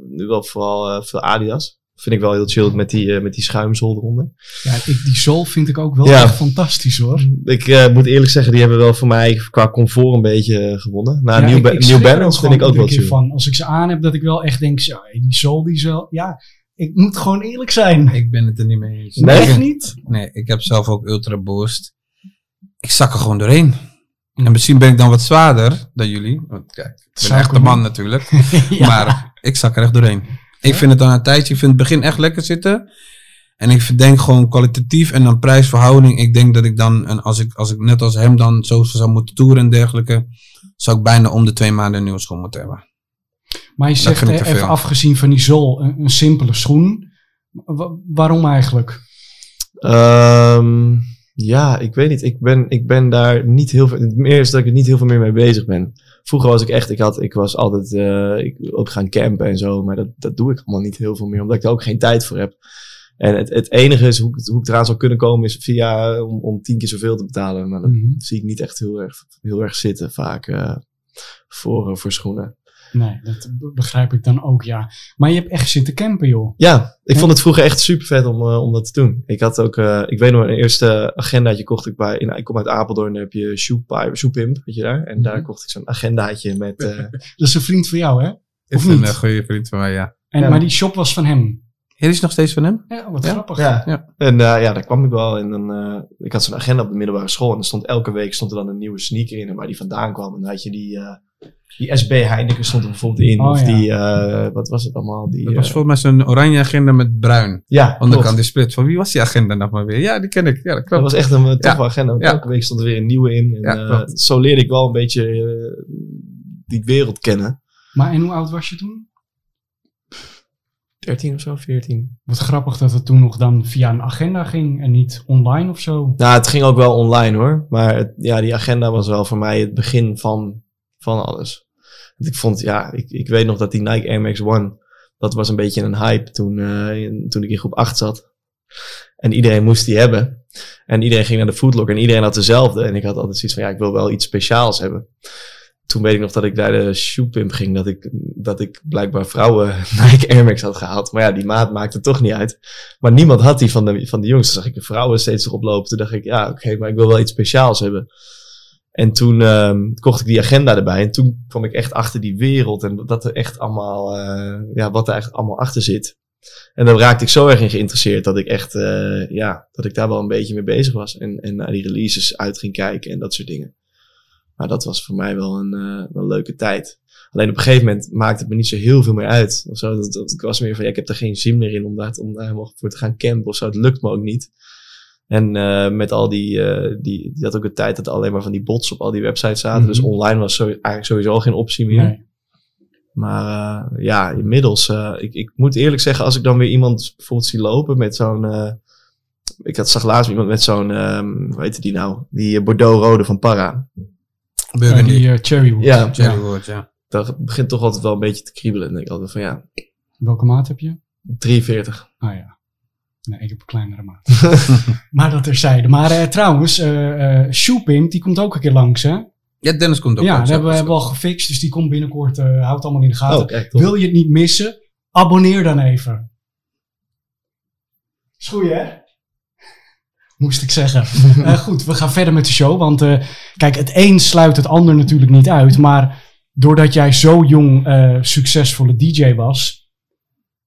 nu wel vooral veel Adidas. Vind ik wel heel chill met die, eh, met die schuimzool eronder. Ja, ik, die zool vind ik ook wel Ja. echt fantastisch hoor. Ik eh, moet eerlijk zeggen, die hebben wel voor mij qua comfort een beetje eh, gewonnen. Nou, Ja, New, ik- Ba- ik New Balance vind ik ook wel chill. van. Als ik ze aan heb, dat ik wel echt denk, zo, die zool die is wel, ja, ik moet gewoon eerlijk zijn. Ik ben het er niet mee eens. Nee? Echt niet? Nee, ik heb zelf ook Ultra Boost. Ik zak er gewoon doorheen. En misschien ben ik dan wat zwaarder dan jullie. Want kijk, ik ben echt een kunnen. man natuurlijk. Ja. Maar ik zak er echt doorheen. Ik vind het dan een tijdje, ik vind het begin echt lekker zitten. En ik denk gewoon kwalitatief en dan prijsverhouding. Ik denk dat ik dan, en als ik, als ik net als hem dan zo zou moeten toeren en dergelijke, zou ik bijna om de twee maanden een nieuwe schoen moeten hebben. Maar je zegt eh, even afgezien van die zool, een, een simpele schoen. Wa- waarom eigenlijk? Ehm, ja, ik weet niet. Ik ben, ik ben daar niet heel veel. Het meer is dat ik er niet heel veel meer mee bezig ben. Vroeger was ik echt, ik, had, ik was altijd eh, ik, ook gaan campen en zo. Maar dat, dat doe ik allemaal niet heel veel meer, omdat ik er ook geen tijd voor heb. En het, het enige is hoe, ik- hoe ik eraan zou kunnen komen, is via om, om tien keer zoveel te betalen. Maar dat Mhm. zie ik niet echt heel erg, heel erg zitten vaak eh, voor, eh, voor schoenen. Nee, dat be- begrijp ik dan ook, ja. Maar je hebt echt zitten campen, joh. Ja, ik vond het vroeger echt super vet om, eh, om dat te doen. Ik had ook, eh, ik weet nog, een eerste agendaatje kocht ik bij, in, ik kom uit Apeldoorn, daar heb je Shoepi- Shoepimp, weet je daar? En daar Mhm. kocht ik zo'n agendaatje met, eh, Dat is een vriend van jou, hè? Is Of niet? een goede vriend van mij, ja. En, Ja. Maar die shop was van hem. Hier is nog steeds van hem? Ja, wat Ja? grappig. Ja. Ja. En eh, ja, daar kwam ik wel. En dan, eh, ik had zo'n agenda op de middelbare school. En er stond elke week stond er dan een nieuwe sneaker in. En waar die vandaan kwam. En dan had je die, eh, die SB Heineken stond er bijvoorbeeld in. Oh, of ja. die, eh, wat was het allemaal? Die, Dat was eh, volgens mij zo'n oranje agenda met bruin. ja, Onderkant klopt. die split. Van wie was die agenda nog maar weer? Ja, die ken ik. Ja, dat Dat klopt. was echt een eh, toffe agenda. Want Ja. elke week stond er weer een nieuwe in. En, eh, zo leerde ik wel een beetje die wereld kennen. Maar en hoe oud was je toen? 13 of zo, 14. Wat grappig dat het toen nog dan via een agenda ging en niet online of zo. Nou, het ging ook wel online hoor. Maar het- ja, die agenda was wel voor mij het begin van, van alles. Want ik vond, ja, ik, ik weet nog dat die Nike Air Max One, dat was een beetje een hype toen, eh, toen ik in groep 8 zat. En iedereen moest die hebben. En iedereen ging naar de Footlocker en iedereen had dezelfde. En ik had altijd zoiets van, ja, ik wil wel iets speciaals hebben. Toen weet ik nog dat ik naar de shoepimp ging, dat ik, dat ik blijkbaar vrouwen Nike Air Max had gehaald. Maar ja, die maat maakte toch niet uit. Maar niemand had die van de, van de jongens. Toen zag ik de vrouwen steeds erop lopen. Toen dacht ik, ja, oké, maar ik wil wel iets speciaals hebben. En toen ehm, kocht ik die agenda erbij. En toen kwam ik echt achter die wereld. En dat er echt allemaal, eh, ja, wat er eigenlijk allemaal achter zit. En daar raakte ik zo erg in geïnteresseerd dat ik echt, eh, ja, dat ik daar wel een beetje mee bezig was. En, en naar die releases uit ging kijken en dat soort dingen. Maar dat was voor mij wel een, wel een leuke tijd. Alleen op een gegeven moment maakte het me niet zo heel veel meer uit. Of zo. Dat, dat, ik was meer van, ja, ik heb er geen zin meer in om daar, om daar helemaal voor te gaan campen of zo. Het lukt me ook niet. En eh, met al die, eh, die, die had ook een tijd dat er alleen maar van die bots op al die websites zaten. Mhm. Dus online was zo, eigenlijk sowieso al geen optie meer. Nee. Maar eh, ja, inmiddels, eh, ik, ik moet eerlijk zeggen, als ik dan weer iemand bijvoorbeeld zie lopen met zo'n, eh, ik had zag laatst iemand met zo'n, ehm hoe heette die nou? Die Bordeaux-rode van Para. Ja, Burgundy. die Cherrywood. Ja, Cherrywood, ja. Dat begint toch altijd wel een beetje te kriebelen. En denk ik altijd van ja, Welke maat heb je? 43. Ah ja. Nee, ik heb een kleinere maat. maar dat terzijde. Maar eh, trouwens, eh eh Shoepimp, die komt ook een keer langs, hè? Ja, Dennis komt ook ja, langs, dat hebben we hebben al gefixt, dus die komt binnenkort. eh houdt allemaal in de gaten. Oh, kijk, toch. Wil je het niet missen? Abonneer dan even. Is goed, hè? Moest ik zeggen. Eh, goed, we gaan verder met de show. Want eh, kijk, het een sluit het ander natuurlijk niet uit. Maar doordat jij zo jong eh, succesvolle DJ was,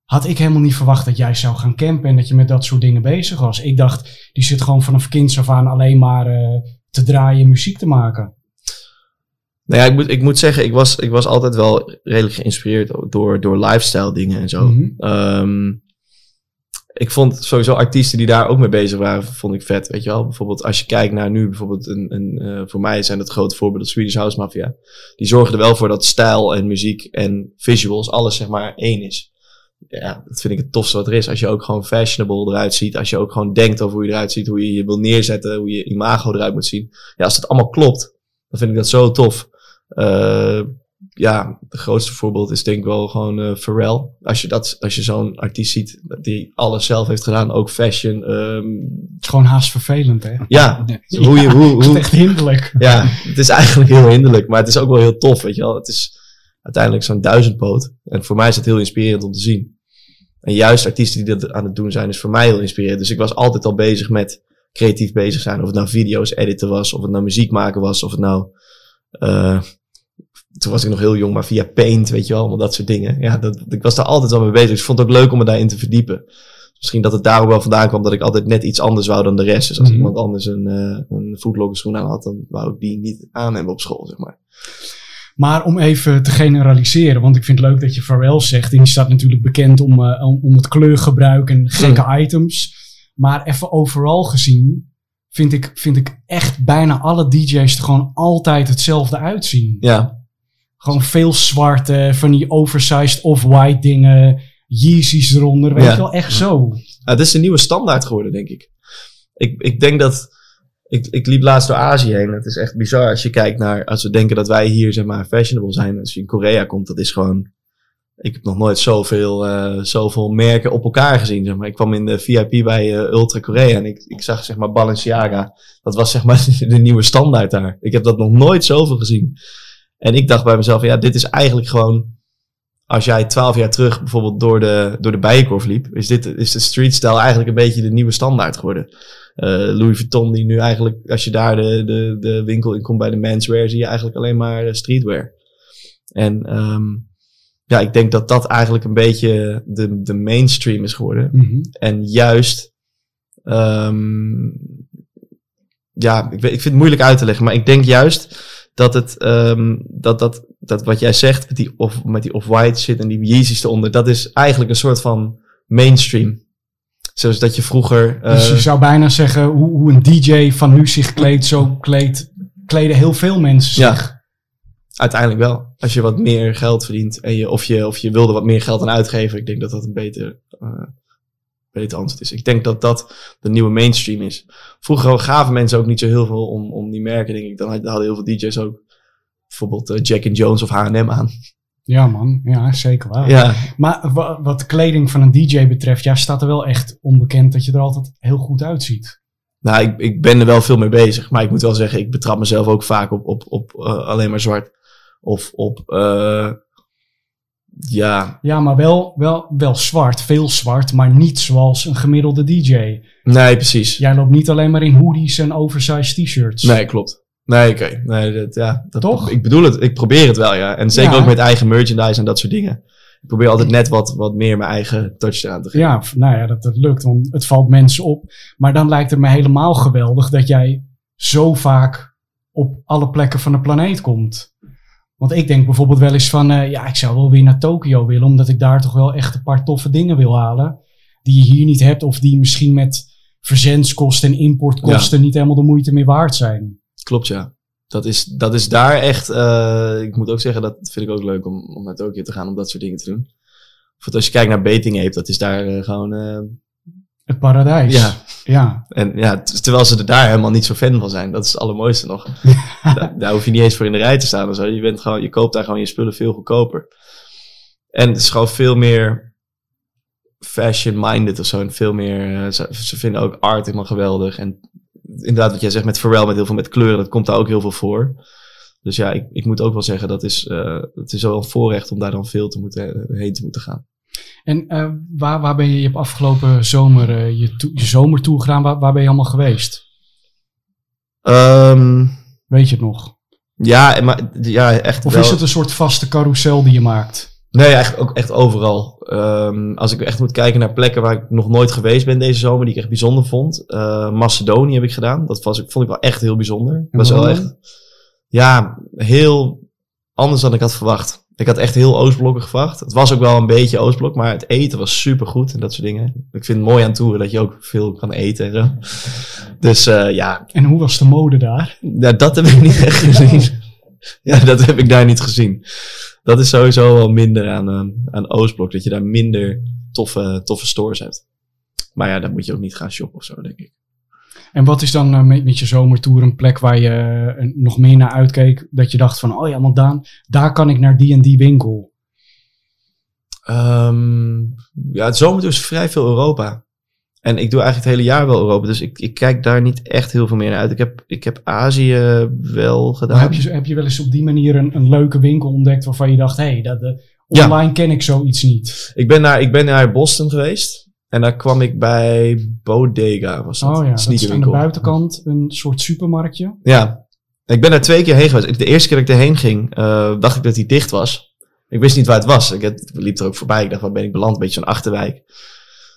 had ik helemaal niet verwacht dat jij zou gaan campen en dat je met dat soort dingen bezig was. Ik dacht, die zit gewoon vanaf kinds af aan alleen maar eh, te draaien en muziek te maken. Nou ja, ik moet, ik moet zeggen, ik was, ik was altijd wel redelijk geïnspireerd door, door lifestyle dingen en zo. Mhm. Ehm, ik vond sowieso artiesten die daar ook mee bezig waren, vond ik vet. Weet je wel, bijvoorbeeld als je kijkt naar nu, bijvoorbeeld een, een, eh, voor mij zijn het grote voorbeelden Swedish House Mafia. Die zorgen er wel voor dat stijl en muziek en visuals, alles zeg maar één is. Ja, dat vind ik het tofste wat er is. Als je ook gewoon fashionable eruit ziet. Als je ook gewoon denkt over hoe je eruit ziet. Hoe je je wil neerzetten. Hoe je imago eruit moet zien. Ja, als dat allemaal klopt. Dan vind ik dat zo tof. Eh, ja, het grootste voorbeeld is denk ik wel gewoon eh Pharrell. Als je, dat, als je zo'n artiest ziet die alles zelf heeft gedaan. Ook fashion. ehm, Het is gewoon haast vervelend, hè? ja, Ja. hoe je... Hoe, Het is hoe, echt hinderlijk. ja, het is eigenlijk heel hinderlijk, maar het is ook wel heel tof, weet je wel. Het is uiteindelijk zo'n duizendpoot. En voor mij is het heel inspirerend om te zien. En juist artiesten die dat aan het doen zijn, is voor mij heel inspirerend. Dus ik was altijd al bezig met creatief bezig zijn. Of het nou video's editen was, of het nou muziek maken was, of het nou... eh, toen was ik nog heel jong, maar via Paint, weet je wel, allemaal dat soort dingen. Ja, dat, ik was daar altijd al mee bezig. Dus ik vond het ook leuk om me daarin te verdiepen. Misschien dat het daarom wel vandaan kwam dat ik altijd net iets anders wou dan de rest. Dus als Mhm. iemand anders een, eh een Footlocker schoen aan had, dan wou ik die niet aan hebben op school, zeg maar. Maar om even te generaliseren, want ik vind het leuk dat je Pharrell zegt. En die staat natuurlijk bekend om, eh, om, om het kleurgebruik en gekke items. Maar even overal gezien vind ik, vind ik echt bijna alle DJ's er gewoon altijd hetzelfde uitzien. Ja, Gewoon veel zwarte, van die oversized off-white dingen, Yeezys eronder. Weet Ja. je wel, echt zo. Nou, het is een nieuwe standaard geworden, denk ik. Ik, ik denk dat. Ik, ik liep laatst door Azië heen. Het is echt bizar als je kijkt naar. Als we denken dat wij hier, zeg maar, fashionable zijn. Als je in Korea komt, dat is gewoon. Ik heb nog nooit zoveel, eh zoveel merken op elkaar gezien. Zeg maar. Ik kwam in de VIP bij eh, Ultra Korea en ik, ik zag zeg maar Balenciaga. Dat was zeg maar de nieuwe standaard daar. Ik heb dat nog nooit zoveel gezien. En ik dacht bij mezelf, ja, dit is eigenlijk gewoon als jij twaalf jaar terug bijvoorbeeld door de, door de Bijenkorf liep, is, dit, is de streetstyle eigenlijk een beetje de nieuwe standaard geworden. Eh, Louis Vuitton, die nu eigenlijk, als je daar de, de, de winkel in komt bij de menswear, zie je eigenlijk alleen maar eh, streetwear. En ehm, ja, ik denk dat dat eigenlijk een beetje de, de mainstream is geworden. Mhm. En juist, ehm, ja, ik, ik vind het moeilijk uit te leggen, maar ik denk juist dat het, ehm, dat, dat, dat wat jij zegt met die, off, met die off-white shit en die Yeezys eronder, dat is eigenlijk een soort van mainstream. Zoals dat je vroeger, Dus je eh, zou bijna zeggen, hoe, hoe een DJ van nu zich kleedt, zo kleedt, kleden heel veel mensen zich. Ja. uiteindelijk wel. Als je wat meer geld verdient en je, of, je, of je wilde wat meer geld aan uitgeven, ik denk dat dat een beter, eh, beter antwoord is. Ik denk dat dat de nieuwe mainstream is. Vroeger gaven mensen ook niet zo heel veel om, om die merken, denk ik. Dan had- hadden heel veel DJ's ook bijvoorbeeld eh, Jack and Jones of H&M aan. Ja, man. Ja, zeker wel. Ja, Maar wa- wat de kleding van een DJ betreft, ja, staat er wel echt onbekend dat je er altijd heel goed uitziet. nou, ik, ik ben er wel veel mee bezig. Maar ik moet wel zeggen, ik betrap mezelf ook vaak op, op, op eh, alleen maar zwart. Of op, eh, ja, Ja, maar wel, wel, wel zwart, veel zwart, maar niet zoals een gemiddelde DJ. nee, precies. Jij loopt niet alleen maar in hoodies en oversized t-shirts. Nee, klopt. Nee, oké. Nee, dat, ja, dat, Toch? Ik bedoel het. Ik probeer het wel, ja. En zeker Ja. ook met eigen merchandise en dat soort dingen. Ik probeer altijd net wat, wat meer mijn eigen touch eraan te geven. Ja, nou ja, dat, dat lukt, want het valt mensen op. Maar dan lijkt het me helemaal geweldig dat jij zo vaak op alle plekken van de planeet komt. Want ik denk bijvoorbeeld wel eens van, eh, ja, ik zou wel weer naar Tokio willen, omdat ik daar toch wel echt een paar toffe dingen wil halen. Die je hier niet hebt, of die misschien met verzendskosten en importkosten niet helemaal de moeite meer waard zijn. Klopt, ja. Dat is, dat is daar echt... eh, ik moet ook zeggen, dat vind ik ook leuk om, om naar Tokio te gaan om dat soort dingen te doen. Bijvoorbeeld als je kijkt naar Bating Ape, dat is daar eh, gewoon... eh, Het paradijs. ja, Ja. en ja, terwijl ze er daar helemaal niet zo fan van zijn. Dat is het allermooiste nog. daar, daar hoef je niet eens voor in de rij te staan. of zo. Je, bent gewoon, je koopt daar gewoon je spullen veel goedkoper. En het is gewoon veel meer fashion-minded of zo. En veel meer, ze, ze vinden ook art helemaal geweldig. En inderdaad, wat jij zegt met Pharrell, met heel veel met kleuren, dat komt daar ook heel veel voor. Dus ja, ik, ik moet ook wel zeggen, dat is, eh, het is wel een voorrecht om daar dan veel te moeten, heen te moeten gaan. En eh, waar, waar ben je, je hebt afgelopen zomer eh, je, to- je zomertour gedaan, waar, waar ben je allemaal geweest? Ehm, Weet je het nog? ja, maar ja, echt Of wel. is het een soort vaste carousel die je maakt? Nee, eigenlijk ook echt overal. Ehm, als ik echt moet kijken naar plekken waar ik nog nooit geweest ben deze zomer, die ik echt bijzonder vond. eh, Macedonië heb ik gedaan. Dat was, vond ik wel echt heel bijzonder. Dat was wel echt, ja, heel anders dan ik had verwacht. Ik had echt heel Oostblokken verwacht. Het was ook wel een beetje Oostblok, maar het eten was super goed en dat soort dingen. Ik vind het mooi aan toeren dat je ook veel kan eten en zo. Dus eh, ja, En hoe was de mode daar? ja, dat heb ik niet echt gezien. Ja, dat heb ik daar niet gezien. Dat is sowieso wel minder aan, eh, aan Oostblok. Dat je daar minder toffe, toffe stores hebt. Maar ja, dan moet je ook niet gaan shoppen of zo, denk ik. En wat is dan eh, met, met je zomertour een plek waar je eh, nog meer naar uitkeek? Dat je dacht van, oh ja, want Daan, daar kan ik naar die en die winkel. Ehm, ja, het zomertour is vrij veel Europa. En ik doe eigenlijk het hele jaar wel Europa. Dus ik, ik kijk daar niet echt heel veel meer naar uit. Ik heb, ik heb Azië wel gedaan. Maar heb je, heb je wel eens op die manier een, een leuke winkel ontdekt waarvan je dacht, hé, hey, dat, eh, Ja. online ken ik zoiets niet. Ik ben naar, ik ben naar Boston geweest. En daar kwam ik bij Bodega. Was dat? Oh ja, dat is aan de buitenkant een soort supermarktje. Ja, ik ben daar twee keer heen geweest. De eerste keer dat ik erheen ging, eh, dacht ik dat hij dicht was. Ik wist niet waar het was. Ik liep er ook voorbij. Ik dacht, waar ben ik beland? Een beetje zo'n achterwijk.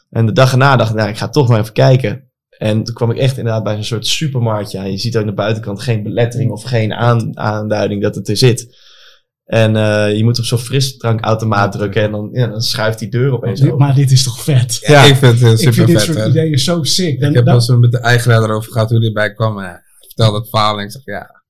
En de dag erna dacht ik, nou, ik ga toch maar even kijken. En toen kwam ik echt inderdaad bij zo'n soort supermarktje. aan. je ziet ook aan de buitenkant geen belettering of geen aan, aanduiding dat het er zit. En eh, je moet op zo'n frisdrankautomaat drukken en dan, ja, dan schuift die deur opeens Dit- open. maar dit is toch vet? Ja, ik vind het ik vind dit soort hè. ideeën zo sick. Dan, Ik heb dan- wel eens met de eigenaar erover gehad hoe die erbij kwam. En hij vertelde het verhaal en ik zeg ja,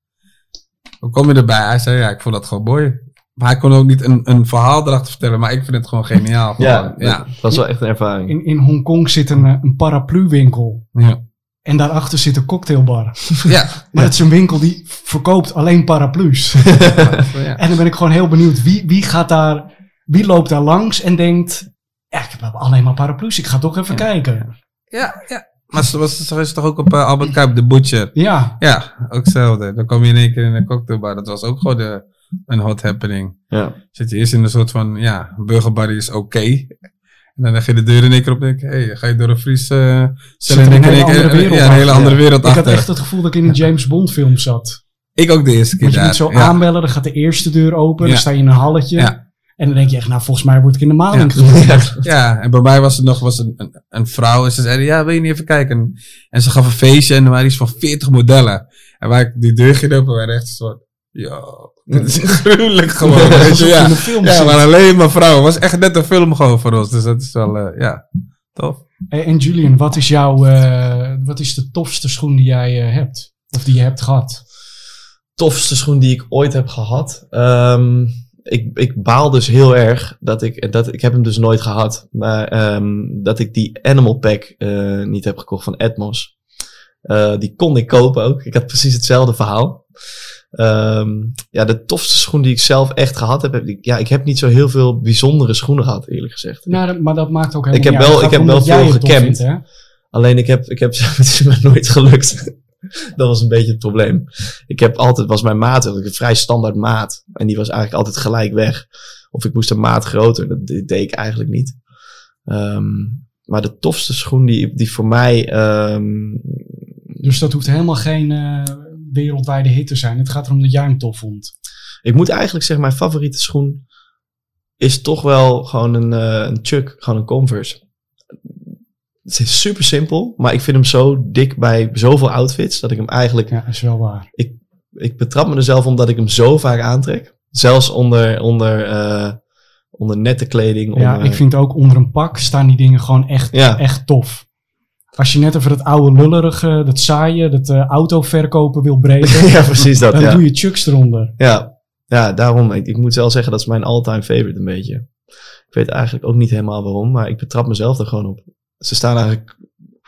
hoe kom je erbij? Hij zei ja, ik vond dat gewoon mooi. Maar hij kon ook niet een, een verhaal erachter vertellen, maar ik vind het gewoon geniaal. Ja, Gewoon, ja. dat was wel echt een ervaring. in, in Hongkong zit een, eh, een paraplu-winkel. Ja. En daarachter zit een cocktailbar. Ja. Maar het is een winkel die verkoopt alleen paraplu's. ja. en dan ben ik gewoon heel benieuwd. Wie, wie gaat daar... Wie loopt daar langs en denkt... Ja, ik heb alleen maar paraplu's. Ik ga toch even Ja. kijken. Ja, ja. Maar ze was, ze was toch ook op eh, Albert Kuip, de Butcher. Ja, Ja, ook hetzelfde. Dan kom je in één keer in een cocktailbar. Dat was ook gewoon de, een hot happening. Ja. Zit je eerst in een soort van, ja, burgerbar is oké. En dan leg je de deur in één keer op en denk hey, ga je door een Fries uh, zit er een hele andere wereld Ja, een hele achter. andere wereld ik had achter. echt het gevoel dat ik in een James Bond film zat. Ik ook de eerste keer Want je daar. moet zo ja. aanbellen, dan gaat de eerste deur open. Ja. Dan sta je in een halletje. Ja. En dan denk je echt, nou volgens mij word ik in de maan Ja. Ja, en bij mij was er nog was een, een, een vrouw en ze zei, ja, wil je niet even kijken? En ze gaf een feestje en er waren iets van 40 modellen. En waar ik die deur ging open, waren echt zo, ja, dit is gruwelijk gewoon. weet je, ja. in een film ja, maar alleen maar vrouwen. Het was echt net een film gewoon voor ons. Dus dat is wel, eh, ja, tof. Hey, En Julian, wat is jouw, eh, wat is de tofste schoen die jij eh, hebt? Of die je hebt gehad? tofste schoen die ik ooit heb gehad. Ehm, ik, ik baal dus heel erg dat ik, dat, ik heb hem dus nooit gehad, maar ehm, dat ik die Animal Pack eh, niet heb gekocht van Atmos. Eh, die kon ik kopen ook. Ik had precies hetzelfde verhaal. Ehm, ja, de tofste schoen die ik zelf echt gehad heb, heb ik, ja, ik heb niet zo heel veel bijzondere schoenen gehad, eerlijk gezegd. Nou, maar dat maakt ook helemaal Ik heb wel- ik heb wel veel gecampt. vindt, hè? Alleen ik heb, ik heb, het is me nooit gelukt. dat was een beetje het probleem. Ik heb altijd, was mijn maat, ik een vrij standaard maat. En die was eigenlijk altijd gelijk weg. Of ik moest een maat groter, dat de- deed ik eigenlijk niet. Ehm, maar de tofste schoen die, die voor mij, ehm, Dus dat hoeft helemaal geen eh, wereldwijde hit te zijn. Het gaat erom dat jij hem tof vond. ik moet eigenlijk zeggen, mijn favoriete schoen is toch wel gewoon een, eh, een Chuck, gewoon een Converse. Het is super simpel, maar ik vind hem zo dik bij zoveel outfits dat ik hem eigenlijk Ja, is wel waar. ik betrap me er zelf omdat ik hem zo vaak aantrek. Zelfs onder, onder, eh, onder nette kleding. Ja, onder- ik vind ook onder een pak staan die dingen gewoon echt, Ja. echt tof. Als je net even dat oude lullerige, dat saaie, dat eh auto verkopen wil breken, ja, precies dat. dan Ja. doe je chucks eronder. ja. ja, daarom. Ik, ik moet wel zeggen, dat is mijn all-time favorite een beetje. Ik weet eigenlijk ook niet helemaal waarom, maar ik betrap mezelf er gewoon op. Ze staan eigenlijk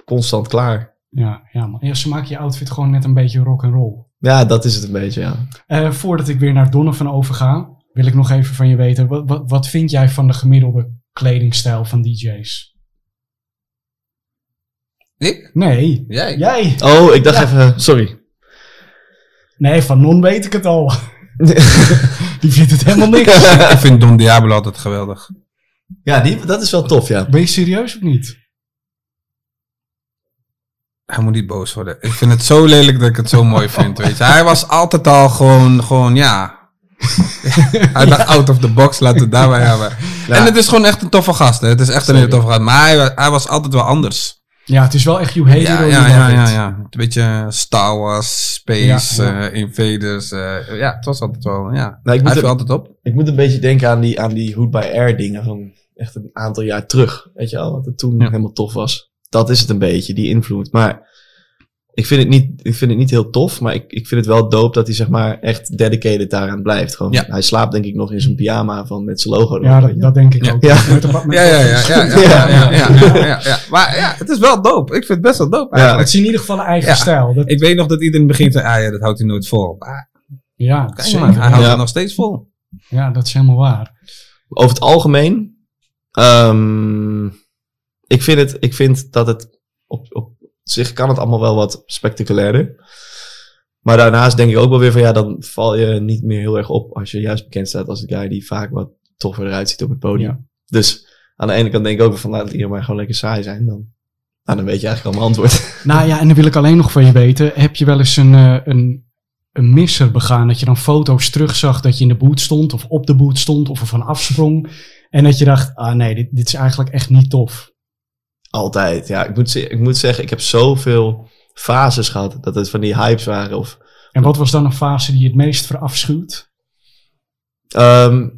constant klaar. Ja, ja, man. ja, ze maken je outfit gewoon net een beetje rock and roll. Ja, dat is het een beetje, ja. Eh, voordat ik weer naar Donovan overga, wil ik nog even van je weten. Wat, wat, wat vind jij van de gemiddelde kledingstijl van DJ's? Ik? Nee, Jij? jij. Oh, ik dacht Ja. even, sorry. Nee, van Non weet ik het al. Die vindt het helemaal niks. Ik vind Don Diablo altijd geweldig. ja, die, dat is wel tof, ja. Ben je serieus of niet? Hij moet niet boos worden. Ik vind het zo lelijk dat ik het zo mooi vind, weet je. Hij was altijd al gewoon, gewoon ja... hij dacht out of the box, laten we het daarbij hebben. Ja. En het is gewoon echt een toffe gast, hè. Het is echt een hele toffe gast. Maar hij, hij was altijd wel anders. Ja, het is wel echt you hate it Ja, ja, ja, ja, ja. Een beetje Star Wars, Space, Ja, ja. eh, Invaders. eh, ja, het was altijd wel, ja. Nou, ik, Hij moet viel er, altijd op. ik moet een beetje denken aan die, aan die Hood by Air dingen van echt een aantal jaar terug. Weet je wel, wat het toen Ja. helemaal tof was. Dat is het een beetje, die invloed. Maar ik vind, het niet, ik vind het niet heel tof, maar ik, ik vind het wel doop dat hij zeg maar echt dedicated daaraan blijft. Gewoon. Hij slaapt denk ik nog in zijn pyjama van, met zijn logo. Ja, dat, denk ik ja. ook. Ja. Ja, ja, ja, Maar ja, het is wel doop. Ik vind het best wel doop Het is in ieder geval een eigen stijl. Dat... Ik weet nog dat iedereen begint te, ah dat houdt hij nooit vol. Ah, maar, ja, maar, hij houdt het nog steeds vol. Ja, dat is helemaal waar. Over het algemeen, ehm, ik, vind het, ik vind dat het op zich kan het allemaal wel wat spectaculairder. Maar daarnaast denk ik ook wel weer van ja, dan val je niet meer heel erg op als je juist bekend staat als de guy die vaak wat toffer eruit ziet op het podium. Ja. Dus aan de ene kant denk ik ook van laat het hier maar gewoon lekker saai zijn. Dan, nou, dan weet je eigenlijk al mijn antwoord. Nou ja, en dan wil ik alleen nog van je weten. Heb je wel eens een, eh, een, een misser begaan? Dat je dan foto's terugzag dat je in de boot stond, of op de boot stond, of er van afsprong. En dat je dacht, ah nee, dit, dit is eigenlijk echt niet tof. Altijd. Ja, ik moet, ik moet zeggen, ik heb zoveel fases gehad dat het van die hypes waren of En wat was dan een fase die je het meest verafschuwt? Ehm,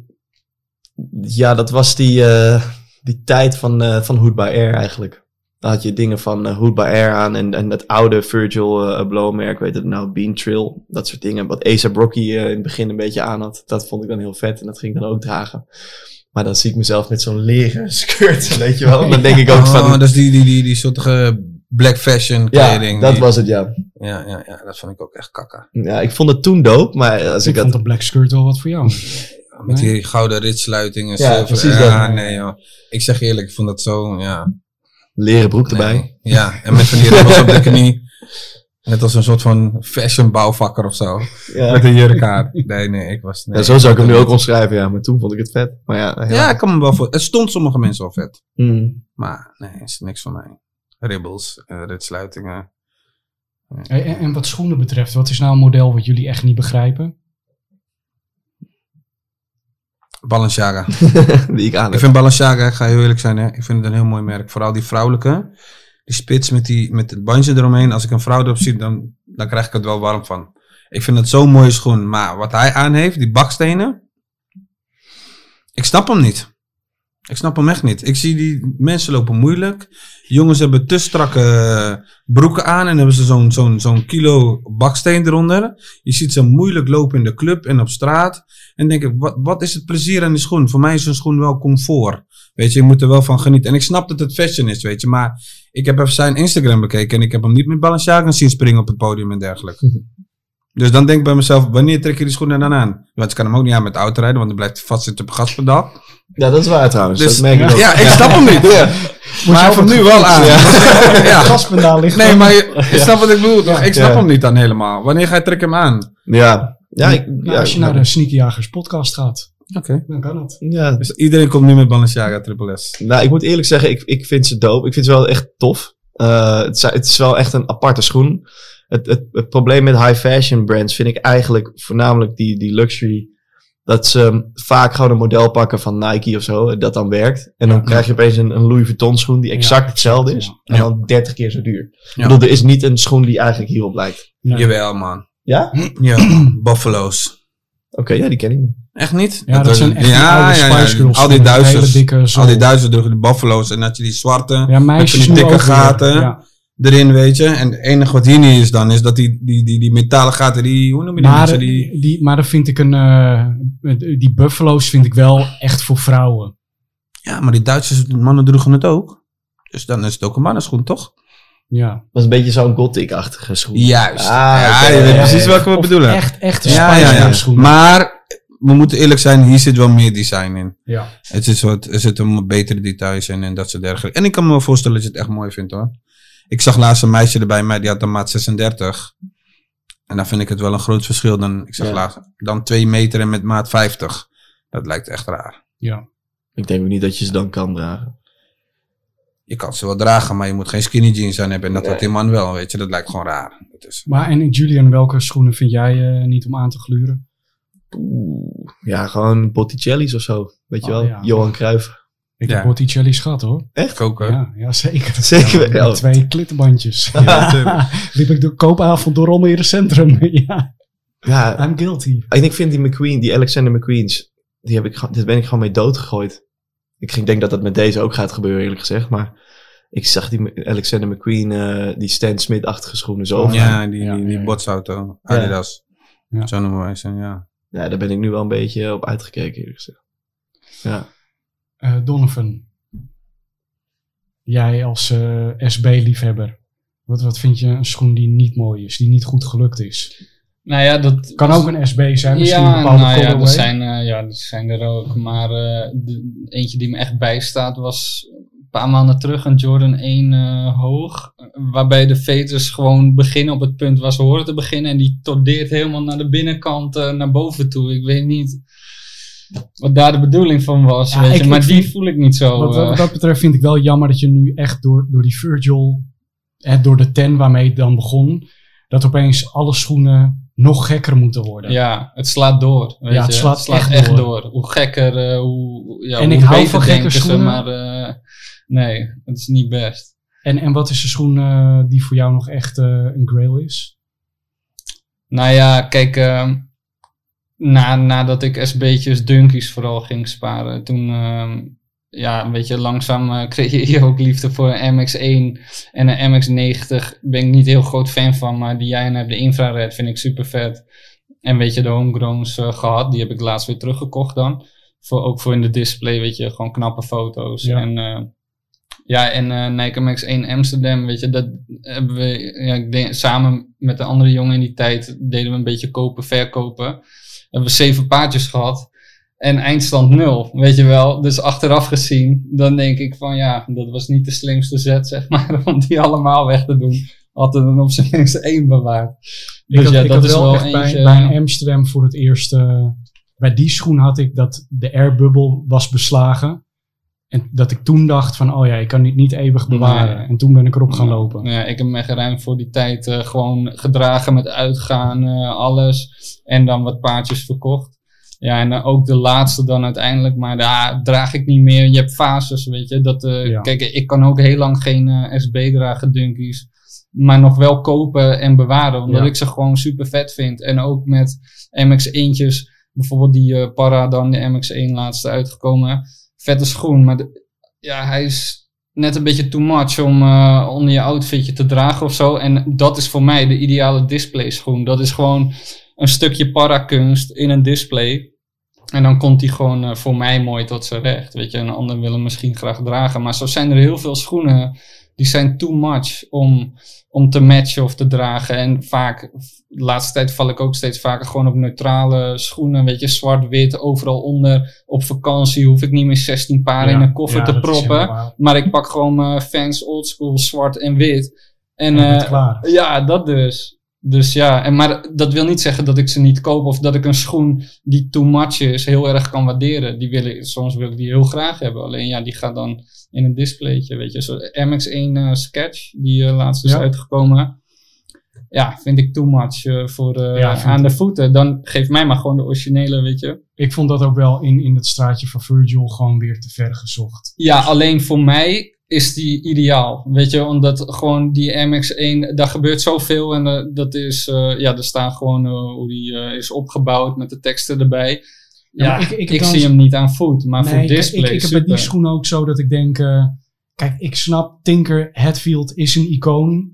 ja, dat was die, eh, die tijd van, eh van Hood by Air eigenlijk. Dan had je dingen van eh, Hood by Air aan en, en het oude Virgil uh, merk, weet het nou, Bean Trill, dat soort dingen. Wat A$AP Rocky eh, in het begin een beetje aan had. Dat vond ik dan heel vet en dat ging ik dan ook dragen. Maar dan zie ik mezelf met zo'n leren skirt, weet je wel. Dan denk ik ook Oh, van, dat is die, die, die, die soortige black fashion ja, kleding. dat die- was het, ja. ja, ja, ja, dat vond ik ook echt kakka. Ja, ik vond het toen dope, maar als Ik ik, vond dat... de black skirt wel wat voor jou. Met Nee. die gouden ritsluitingen. Ja, zilver. precies Ja, dat. nee joh. Ik zeg eerlijk, ik vond dat zo, ja. Leren broek erbij. Nee. Ja, en met van die ribbels op de knie. Net als een soort van fashion bouwvakker of zo. Ja. Met een jurk aan. Nee, nee, ik was... Nee, Ja, zo zou ik hem nu ook omschrijven, ja. Maar toen vond ik het vet. Maar ja, heel- Ja, ik kan me wel voor. Het stond sommige mensen wel vet. Mm. Maar nee, is niks voor mij. Ribbels, eh, ritsluitingen. En, en- en wat schoenen betreft, wat is nou een model wat jullie echt niet begrijpen? Balenciaga. die ik aan Ik vind Balenciaga, ik ga heel eerlijk zijn, hè, ik vind het een heel mooi merk. Vooral die vrouwelijke. Die spits met, die, met het bandje eromheen. Als ik een vrouw erop zie, dan, dan krijg ik het wel warm van. Ik vind het zo'n mooie schoen. Maar wat hij aan heeft, die bakstenen. Ik snap hem niet. Ik snap hem echt niet. Ik zie die mensen lopen moeilijk. Jongens hebben te strakke broeken aan en hebben ze zo'n zo'n zo'n kilo baksteen eronder. Je ziet ze moeilijk lopen in de club en op straat. En denk ik, wat, wat is het plezier aan die schoen? Voor mij is een schoen wel comfort. Weet je, je moet er wel van genieten. En ik snap dat het fashion is, weet je. Maar ik heb even zijn Instagram bekeken en ik heb hem niet met Balenciaga zien springen op het podium en dergelijke. Dus dan denk ik bij mezelf, wanneer trek je die schoenen dan aan? Want je kan hem ook niet aan met autorijden, want dan blijft hij vastzitten op het gaspedaal. Ja, dat is waar trouwens. Dus- dat merk ik ook. Ja, ik snap hem niet. Maar hij heeft hem nu wel aan. Ja. Gaspedaal ligt Nee, maar je, je snapt wat ik bedoel toch? Ik snap Ja. hem niet dan helemaal. Wanneer ga je trek hem aan? Ja. Ja, ik, Nou, ja, als je naar de Sneakerjagers podcast gaat, Oké. dan kan het. ja, Dus iedereen komt nu met Balenciaga Triple S. Nou, ik moet eerlijk zeggen, ik, ik vind ze dope. Ik vind ze wel echt tof. Eh, het, is, het is wel echt een aparte schoen. Het, het, het probleem met high fashion brands vind ik eigenlijk voornamelijk die, die luxury. Dat ze vaak gewoon een model pakken van Nike of zo, en dat dan werkt. En dan krijg je opeens een, een Louis Vuitton schoen die exact Ja, hetzelfde is. ja. En dan 30 keer zo duur. Ik bedoel, er is niet een schoen die eigenlijk hierop lijkt. Jawel, man. Ja? Ja, Buffalo's. Oké, ja, die ken ik niet. Echt niet? Ja, dat zijn echt die oude Spice Girls. Al die Duitsers. Dikke. Al die Duitsers droegen die Buffalo's. En dat je die zwarte Ja, met die dikke gaten Ja. erin, weet je. En het enige wat hier niet is dan, is dat die, die, die, die metalen gaten, die, hoe noem je die Maar, mensen? Die, die, maar dan vind ik een, eh, die buffalo's vind ik wel echt voor vrouwen. ja, maar die Duitsers, mannen droegen het ook. Dus dan is het ook een mannenschoen, toch? Ja. Dat is een beetje zo'n gothic-achtige schoen. Juist. Ah, ja, je weet ja, precies ja. welke we bedoelen. Echt, echt ja, ja, ja. Girls schoenen. Maar we moeten eerlijk zijn, hier zit wel meer design in. ja. Het is wat, er zitten betere details in en dat soort dergelijke. En ik kan me wel voorstellen dat je het echt mooi vindt hoor. Ik zag laatst een meisje erbij, maar die had een maat 36. En dan vind ik het wel een groot verschil dan, ik zag Ja. laatst, dan 2 meter en met maat 50. Dat lijkt echt raar. ja. Ik denk ook niet dat je ze dan kan dragen. Je kan ze wel dragen, maar je moet geen skinny jeans aan hebben. En dat Nee. had die man wel, weet je. Dat lijkt gewoon raar. Dat is, Maar en Julian, welke schoenen vind jij eh, niet om aan te gluren? Oeh, ja, gewoon Botticelli's of zo. Weet je Oh, wel? ja. Johan Cruijff. Ik Ja. heb Botticelli's gehad hoor. echt ook, hè? Ja, ja zeker. Zeker Ja, wel. Twee klittenbandjes. Liep ik de koopavond door Almere Centrum. ja, Ja, I'm guilty. en ik vind die McQueen, die Alexander McQueen's, die heb ik, dit ben ik gewoon mee doodgegooid. Ik ging- denk dat dat met deze ook gaat gebeuren, eerlijk gezegd. Maar ik zag die Alexander McQueen, eh, die Stan Smith-achtige schoenen zo. Ja. Die, Ja, die, ja, die ja. botsauto. Adidas. Ja. Zo noemen wij ze, ja. ja, daar ben ik nu wel een beetje op uitgekeken, eerlijk gezegd. Ja. Eh, Donovan. Jij als eh, SB-liefhebber. Wat, wat vind je een schoen die niet mooi is, die niet goed gelukt is? Nou ja, dat Kan ook een SB zijn, misschien ja, een bepaalde nou ja, er colorway. zijn, eh, ja, er zijn er ook. Maar eh, de, eentje die me echt bijstaat was een paar maanden terug een Jordan 1 eh, hoog. Waarbij de veters gewoon beginnen op het punt waar ze horen te beginnen. En die tordeert helemaal naar de binnenkant naar boven toe. Ik weet niet wat daar de bedoeling van was. Ja, weet ik- je, maar die voel ik niet zo. Wat, wat dat betreft vind ik wel jammer dat je nu echt door, door die Virgil, eh, door de ten waarmee het dan begon, dat opeens alle schoenen nog gekker moeten worden. Ja, het slaat door. Weet Ja, het je. slaat echt door. door. Hoe gekker, eh, hoe, ja, En hoe ik hou van gekke ze, schoenen. maar eh, nee, het is niet best. En, en wat is de schoen eh, die voor jou nog echt een grail is? Nou ja, kijk, ehm, na, nadat ik SB'tjes Dunkies vooral ging sparen, toen, ehm, ja, een beetje langzaam eh, creëer je ook liefde voor een MX-1 en een MX-90. Ben ik niet heel groot fan van, maar die jij hebt, de infrared, vind ik super vet. En weet je, de homegrowns eh, gehad, die heb ik laatst weer teruggekocht dan. Voor, ook voor in de display, weet je, gewoon knappe foto's. Ja. En eh, ja, en Nike MX-1 Amsterdam, weet je, dat hebben we, ja, ik denk, samen met de andere jongen in die tijd deden we een beetje kopen, verkopen. Hebben we zeven paardjes gehad. En eindstand nul, weet je wel. Dus achteraf gezien, dan denk ik van ja, dat was niet de slimste zet, zeg maar, om die allemaal weg te doen. Had er dan op zijn minst één bewaard. Ik Dus had, ja, dat is wel wel echt bij, eentje- bij een Amsterdam voor het eerst. eh, bij die schoen had ik dat de airbubble was beslagen. En dat ik toen dacht van, oh ja, ik kan dit niet eeuwig bewaren. Nee. En toen ben ik erop gaan lopen. Ja, ik heb me geruimd voor die tijd eh, gewoon gedragen met uitgaan, eh, alles. En dan wat paardjes verkocht. Ja, en eh, ook de laatste dan uiteindelijk, maar daar draag ik niet meer. Je hebt fases, weet je. Dat, eh, Ja. Kijk, ik kan ook heel lang geen eh, SB dragen, Dunkies. Maar nog wel kopen en bewaren, omdat Ja. ik ze gewoon super vet vind. En ook met MX1'tjes, bijvoorbeeld die eh, Para dan, de MX1 laatste uitgekomen. Vette schoen, maar de- ja, hij is net een beetje too much om onder je outfitje te dragen of zo. En dat is voor mij de ideale display schoen. Dat is gewoon een stukje parakunst in een display. En dan komt die gewoon eh, voor mij mooi tot zijn recht. Weet je, een ander wil hem misschien graag dragen. Maar zo zijn er heel veel schoenen die zijn too much om, om te matchen of te dragen. En vaak, de laatste tijd val ik ook steeds vaker gewoon op neutrale schoenen. Weet je, zwart-wit, overal onder. Op vakantie hoef ik niet meer 16 paar in een koffer Ja, te proppen. Maar ik pak gewoon mijn fans oldschool zwart en wit. En En eh, klaar. ja, dat dus. Dus ja, en maar dat wil niet zeggen dat ik ze niet koop of dat ik een schoen die too much is heel erg kan waarderen. Die wil ik, soms wil ik die heel graag hebben. Alleen ja, die gaat dan in een displaytje, weet je. Zo MX1 eh, Sketch, die eh, laatst is Ja. uitgekomen. Ja, vind ik too much eh, voor Ja, aan de voeten. Dan geef mij maar gewoon de originele, weet je. Ik vond dat ook wel in, in het straatje van Virgil gewoon weer te ver gezocht. Ja, alleen voor mij is die ideaal. Weet je, omdat gewoon die MX1, daar gebeurt zoveel. En eh, dat is, eh, ja, er staan gewoon eh, hoe die eh, is opgebouwd met de teksten erbij. Ja, ik- ik, zie hem niet aan voet, maar voor Nee, display. ik, ik heb bij die schoenen ook zo dat ik denk... eh, kijk, ik snap Tinker Hatfield is een icoon.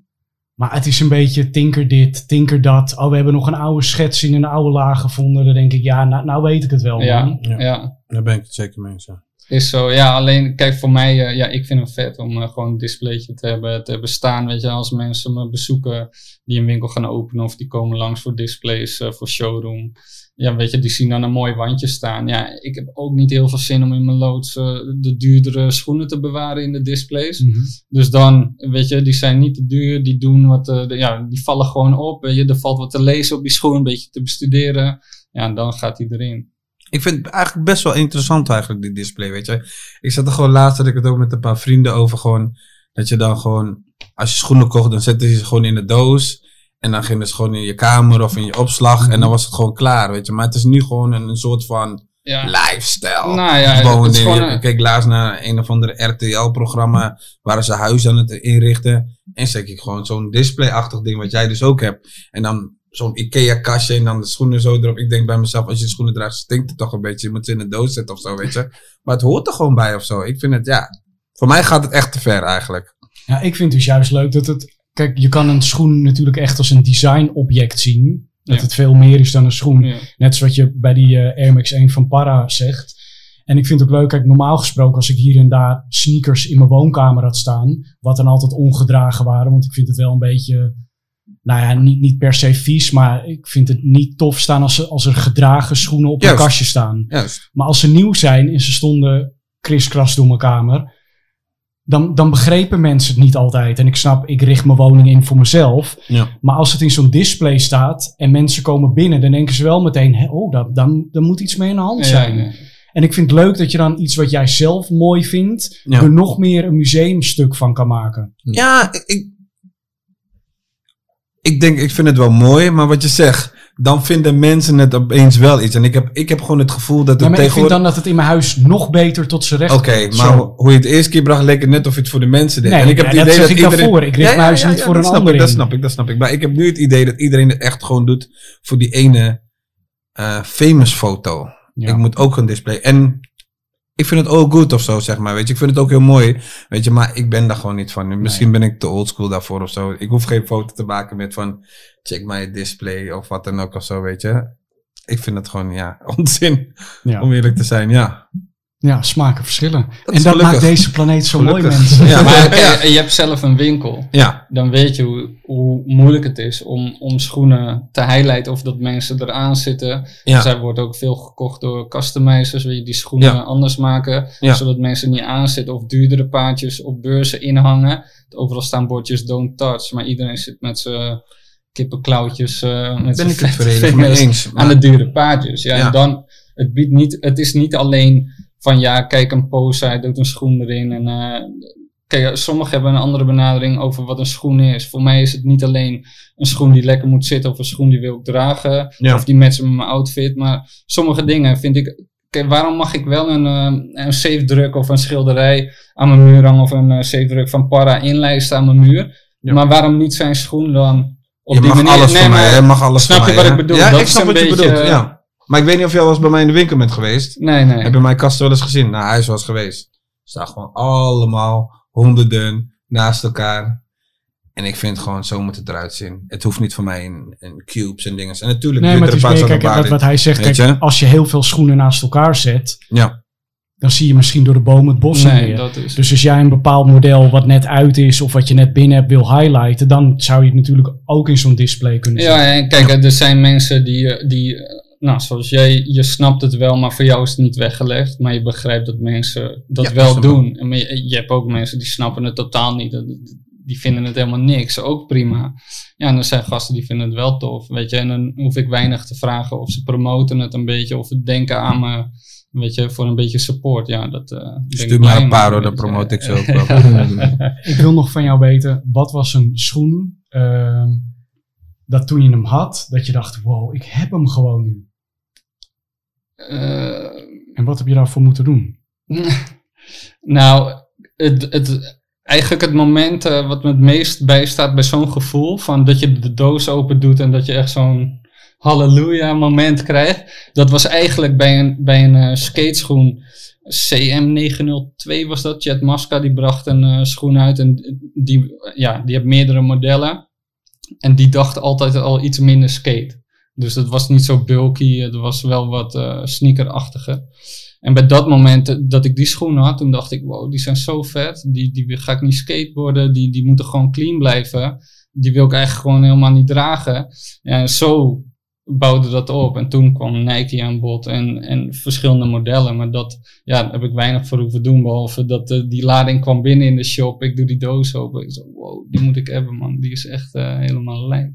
Maar het is een beetje Tinker dit, Tinker dat. Oh, we hebben nog een oude schets in een oude laag gevonden. Dan denk ik, ja, nou, nou weet ik het wel. Ja. ja. Daar ben ik het zeker mee eens. Is zo, ja, alleen kijk voor mij, eh, ja, ik vind het vet om eh, gewoon een displaytje te hebben, te hebben staan. Weet je, als mensen me bezoeken die een winkel gaan openen of die komen langs voor displays, eh, voor showroom. Ja, weet je, die zien dan een mooi wandje staan. Ja, ik heb ook niet heel veel zin om in mijn loods de duurdere schoenen te bewaren in de displays. Mhm. Dus dan, weet je, die zijn niet te duur, die doen wat, de- ja, die vallen gewoon op. Weet je, er valt wat te lezen op die schoen, een beetje te bestuderen. Ja, en dan gaat hij erin. Ik vind het eigenlijk best wel interessant eigenlijk, die display, weet je. Ik zat er gewoon laatst, had ik het ook met een paar vrienden over gewoon, dat je dan gewoon, als je schoenen kocht, dan zette je ze gewoon in de doos. En dan gingen ze gewoon in je kamer of in je opslag en dan was het gewoon klaar, weet je. Maar het is nu gewoon een, een soort van Ja, lifestyle. Nou ja, het gewoon een- ik keek laatst naar een of andere RTL-programma waar ze huis aan het inrichten. En zeg ik gewoon zo'n display-achtig ding wat jij dus ook hebt. En dan zo'n Ikea-kastje en dan de schoenen zo erop. Ik denk bij mezelf, als je de schoenen draagt, stinkt het toch een beetje. Je moet ze in de doos zetten of zo, weet je. Maar het hoort er gewoon bij of zo. Ik vind het, ja, voor mij gaat het echt te ver eigenlijk. Ja, ik vind dus juist leuk dat het... Kijk, je kan een schoen natuurlijk echt als een designobject zien. Dat Ja. het veel meer is dan een schoen. ja. Net zoals je bij die eh, Air Max 1 van Para zegt. En ik vind het ook leuk, kijk, normaal gesproken als ik hier en daar sneakers in mijn woonkamer had staan, wat dan altijd ongedragen waren, want ik vind het wel een beetje, nou ja, niet, niet per se vies, maar ik vind het niet tof staan als, er- als er gedragen schoenen op Juist. een kastje staan. Juist. Maar als ze nieuw zijn en ze stonden kriskras door mijn kamer, dan, dan begrepen mensen het niet altijd. En ik snap, ik richt mijn woning in voor mezelf. Ja. Maar als het in zo'n display staat en mensen komen binnen, dan denken ze wel meteen, oh, dan, dan, dan moet iets mee aan de hand zijn. Ja, ja. En ik vind het leuk dat je dan iets wat jij zelf mooi vindt, Ja. er nog meer een museumstuk van kan maken. Ja, ik, ik denk, ik vind het wel mooi, maar wat je zegt, dan vinden mensen het opeens wel iets. En ik heb, ik heb gewoon het gevoel dat Ja, het maar ik vind dan dat het in mijn huis nog beter tot zijn recht Oké, maar hoe je het eerste keer bracht, leek het net of je het voor de mensen deed. Nee, en ik heb ja, het dat idee zeg dat ik iedereen... daarvoor. Ik richt mijn huis niet voor dat een ander Dat snap ik, dat snap ik. Maar ik heb nu het idee dat iedereen het echt gewoon doet voor die ene eh, famous foto. Ja. Ik moet ook een display. En ik vind het all good of zo, zeg maar. Weet je, ik vind het ook heel mooi. Weet je, maar ik ben daar gewoon niet van. Misschien ben ik te oldschool daarvoor of zo. Ik hoef geen foto te maken met van check my display of wat dan ook of zo, weet je. Ik vind het gewoon, ja, onzin. Ja. Om eerlijk te zijn, ja. Ja, smaken verschillen. Dat en dat gelukkig. maakt deze planeet zo mooi, mensen. Ja, Maar je hebt zelf een winkel. ja. Dan weet je hoe, hoe moeilijk het is om, om schoenen te highlighten of dat mensen eraan zitten. Ja. Zij wordt ook veel gekocht door customizers, weet je, die schoenen Ja. anders maken. Ja. Zodat mensen niet aanzitten of duurdere paardjes op beurzen inhangen. Overal staan bordjes don't touch, maar iedereen zit met zijn kippenklauwtjes, eh met Ben zijn ik het vette verenigd mee vingers eens. aan de dure paardjes. Ja, Ja. En dan, het, biedt niet, het is niet alleen van ja, kijk een pose, hij doet een schoen erin. En, eh, kijk, sommigen hebben een andere benadering over wat een schoen is. Voor mij is het niet alleen een schoen die lekker moet zitten of een schoen die wil ik dragen. Ja. Of die matchen met mijn outfit. Maar sommige dingen vind ik. Kijk, waarom mag ik wel een, eh, een safe druk of een schilderij aan mijn muur hangen of een eh, safe druk van Para inlijsten aan mijn muur? Ja. Maar waarom niet zijn schoen dan op je die mag manier? alles Nee, maar- mij, mag alles snap je mij, wat hè? ik bedoel? Ja, Dat ik is snap een wat je bedoelt, eh, ja. Maar ik weet niet of je al eens bij mij in de winkel bent geweest. Nee, nee. Heb je mijn kast wel eens gezien? Naar huis was geweest. Staan gewoon allemaal honderden naast elkaar. En ik vind gewoon, zo moet het eruit zien. Het hoeft niet voor mij in, in cubes en dingen. En natuurlijk Nee, maar het is meer, kijk, wat, wat hij zegt, kijk, je? als je heel veel schoenen naast elkaar zet, Ja, dan zie je misschien door de bomen het bos niet nee, dat is. Dus als jij een bepaald model wat net uit is of wat je net binnen hebt wil highlighten, dan zou je het natuurlijk ook in zo'n display kunnen zetten. Ja, en kijk, er zijn mensen die, eh, die, eh, nou, zoals jij, je snapt het wel, maar voor jou is het niet weggelegd. Maar je begrijpt dat mensen dat Ja, wel doen. En maar je, je hebt ook mensen die snappen het totaal niet. Die vinden het helemaal niks. Ook prima. Ja, en er zijn gasten die vinden het wel tof. Weet je, en dan hoef ik weinig te vragen of ze promoten het een beetje of het denken aan me. Weet je, voor een beetje support. Ja, dat. eh ik stuur mij een paar hoor, dan promote ik ze ook wel. Ik wil nog van jou weten, wat was een schoen ehm, dat toen je hem had, dat je dacht, wow, ik heb hem gewoon nu. Eh, En wat heb je daarvoor moeten doen? nou, het, het, eigenlijk het moment eh, wat me het meest bijstaat bij zo'n gevoel, van dat je de doos open doet en dat je echt zo'n halleluja moment krijgt, dat was eigenlijk bij een, bij een eh, skateschoen. CM902 was dat, Jet Masca, die bracht een schoen uit en die, ja, die heeft meerdere modellen. En die dacht altijd al iets minder skate. Dus het was niet zo bulky, het was wel wat eh sneakerachtiger. En bij dat moment eh, dat ik die schoenen had, toen dacht ik, wow, die zijn zo vet. Die, die ga ik niet skateboarden, die, die moeten gewoon clean blijven. Die wil ik eigenlijk gewoon helemaal niet dragen. En zo bouwde dat op. En toen kwam Nike aan bod en, en verschillende modellen. Maar dat, ja, daar heb ik weinig voor hoeven doen. Behalve dat eh, die lading kwam binnen in de shop. Ik doe die doos open. Ik zo, wow, die moet ik hebben, man. Die is echt helemaal lijp.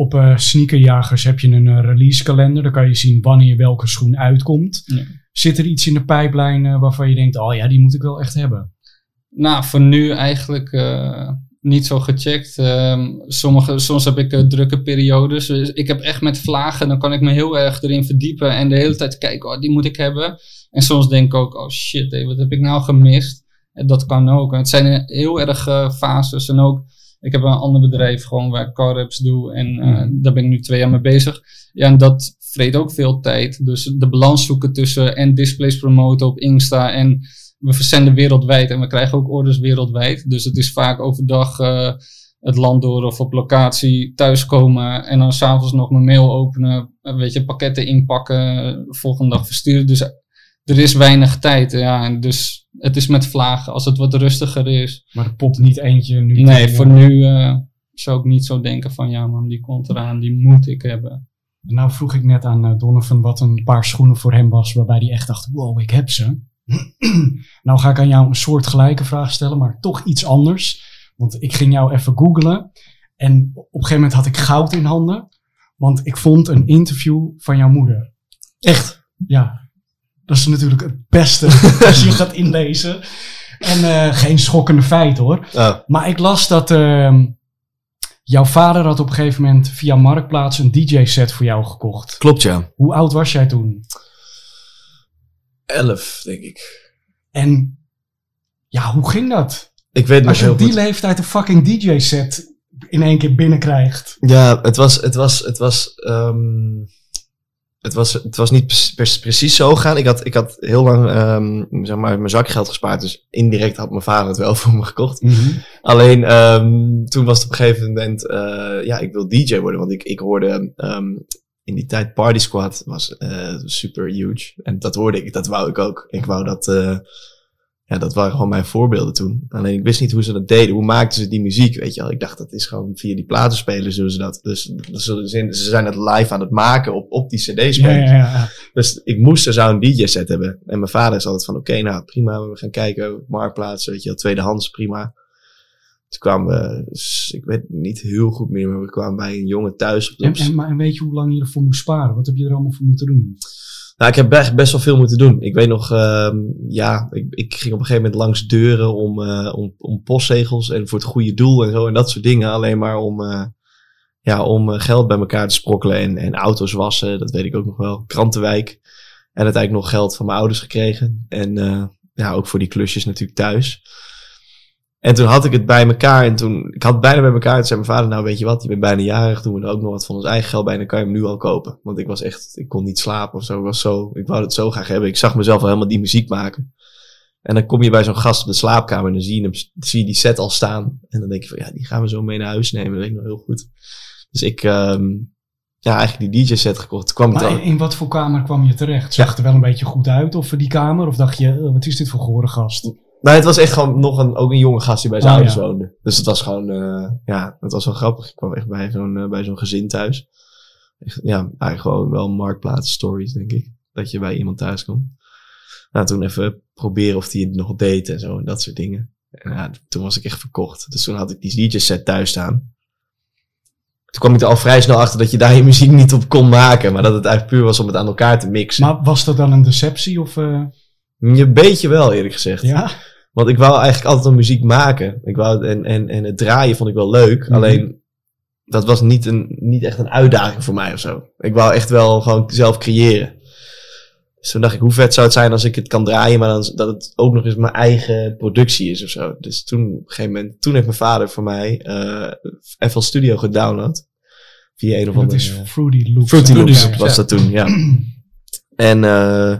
Op eh, sneakerjagers heb je een eh, releasekalender. Dan kan je zien wanneer welke schoen uitkomt. Ja. Zit er iets in de pijplijn eh, waarvan je denkt, oh ja, die moet ik wel echt hebben? Nou, voor nu eigenlijk niet zo gecheckt. Ehm, sommige, soms heb ik drukke periodes. Dus ik heb echt met vlagen, dan kan ik me heel erg erin verdiepen en de hele tijd kijken, oh, die moet ik hebben. En soms denk ik ook, oh shit, wat heb ik nou gemist? En dat kan ook. En het zijn heel erg fases. En ook, ik heb een ander bedrijf gewoon waar ik car-raps doe. En eh, Mhm. daar ben ik nu twee jaar mee bezig. Ja, en dat vreet ook veel tijd. Dus de balans zoeken tussen en displays promoten op Insta en we verzenden wereldwijd en we krijgen ook orders wereldwijd. Dus het is vaak overdag eh, het land door of op locatie thuiskomen en dan s'avonds nog mijn mail openen, weet je, pakketten inpakken, volgende dag versturen. Dus er is weinig tijd, ja. En dus het is met vlagen als het wat rustiger is. Maar er popt niet eentje nu. Nee, voor nu eh, zou ik niet zo denken van ja man, die komt eraan, die moet ik hebben. Nou vroeg ik net aan eh, Donovan wat een paar schoenen voor hem was, waarbij hij echt dacht, wow, ik heb ze. nou ga ik aan jou een soort gelijke vraag stellen, maar toch iets anders. Want ik ging jou even googlen en op een gegeven moment had ik goud in handen. Want ik vond een interview van jouw moeder. Echt? Ja, dat is natuurlijk het beste als je gaat inlezen. En eh, geen schokkende feiten hoor. Oh. Maar ik las dat ehm, jouw vader had op een gegeven moment via Marktplaats een DJ-set voor jou gekocht. Klopt, ja. Hoe oud was jij toen? Elf, denk ik. En ja, hoe ging dat? Ik weet nog Als je op die goed. leeftijd een fucking DJ-set in één keer binnenkrijgt. Ja, het was, het was, het was, ehm, het was, het was niet pre- pre- precies zo gegaan. Ik had, ik had heel lang, ehm, zeg maar, mijn zakgeld gespaard. Dus indirect had mijn vader het wel voor me gekocht. Alleen, ehm, toen was het op een gegeven moment, eh, ja, ik wil DJ worden. Want ik, ik hoorde, ehm, in die tijd Party Squad was eh, super huge. En dat hoorde ik, dat wou ik ook. Ik wou dat, eh, ja, dat waren gewoon mijn voorbeelden toen. Alleen ik wist niet hoe ze dat deden. Hoe maakten ze die muziek, weet je wel. Ik dacht, dat is gewoon via die platenspelers doen ze dat. Dus, ze zijn- het live aan het maken op, op die Ja, cd-spelers. ja, ja. Dus ik moest er zo een DJ-set hebben. En mijn vader is altijd van, oké, nou prima, we gaan kijken op Marktplaats, weet je wel, tweedehands, prima. Toen kwamen we, dus ik weet niet heel goed meer, maar we kwamen bij een jongen thuis. Op En, de, en, maar en weet je hoe lang je ervoor moest sparen? Wat heb je er allemaal voor moeten doen? Nou, ik heb best wel veel moeten doen. Ik weet nog, ehm, ja, ik, ik ging op een gegeven moment langs deuren om, eh, om, om postzegels en voor het goede doel en zo en dat soort dingen. Alleen maar om, eh, ja, om eh, geld bij elkaar te sprokkelen en, en auto's wassen, dat weet ik ook nog wel. Krantenwijk. En uiteindelijk nog geld van mijn ouders gekregen. En ja, ook voor die klusjes natuurlijk thuis. En toen had ik het bij elkaar en toen, ik had het bijna bij elkaar. Toen zei mijn vader, nou weet je wat, je bent bijna jarig. Doen we er ook nog wat van ons eigen geld bij en dan kan je hem nu al kopen. Want ik was echt, ik kon niet slapen of zo. Ik was zo, ik wou het zo graag hebben. Ik zag mezelf al helemaal die muziek maken. En dan kom je bij zo'n gast op de slaapkamer en dan zie je, hem, zie je die set al staan. En dan denk je van, ja, die gaan we zo mee naar huis nemen. Dat weet ik nog heel goed. Dus ik, ehm, ja, eigenlijk die DJ-set gekocht. Kwam Maar in, in wat voor kamer kwam je terecht? Zag het er wel een beetje goed uit of die kamer? Of dacht je, eh, wat is dit voor gore gast? Nou, het was echt gewoon nog een, ook een jonge gast die bij zijn Oh, ouders ja. woonde. Dus het was gewoon, eh, ja, het was wel grappig. Ik kwam echt bij zo'n eh, bij zo'n gezin thuis. Echt, ja, eigenlijk gewoon wel marktplaats stories, denk ik. Dat je bij iemand thuis komt. Nou, toen even proberen of die het nog deed en zo en dat soort dingen. En ja, toen was ik echt verkocht. Dus toen had ik die DJ-set thuis staan. Toen kwam ik er al vrij snel achter dat je daar je muziek niet op kon maken. Maar dat het eigenlijk puur was om het aan elkaar te mixen. Maar was dat dan een deceptie? Of, eh, Een beetje wel, eerlijk gezegd. ja? Want ik wou eigenlijk altijd al muziek maken. Ik wou, en, en, en het draaien vond ik wel leuk. Mhm. Alleen, dat was niet, een, niet echt een uitdaging voor mij of zo. Ik wou echt wel gewoon zelf creëren. Dus toen dacht ik, hoe vet zou het zijn als ik het kan draaien, maar dan, dat het ook nog eens mijn eigen productie is of zo. Dus toen, op een gegeven moment, toen heeft mijn vader voor mij eh FL Studio gedownload. Via een of Dat andere... is Fruity Loops. Fruity? Loops Ja, was dat toen, ja. En eh,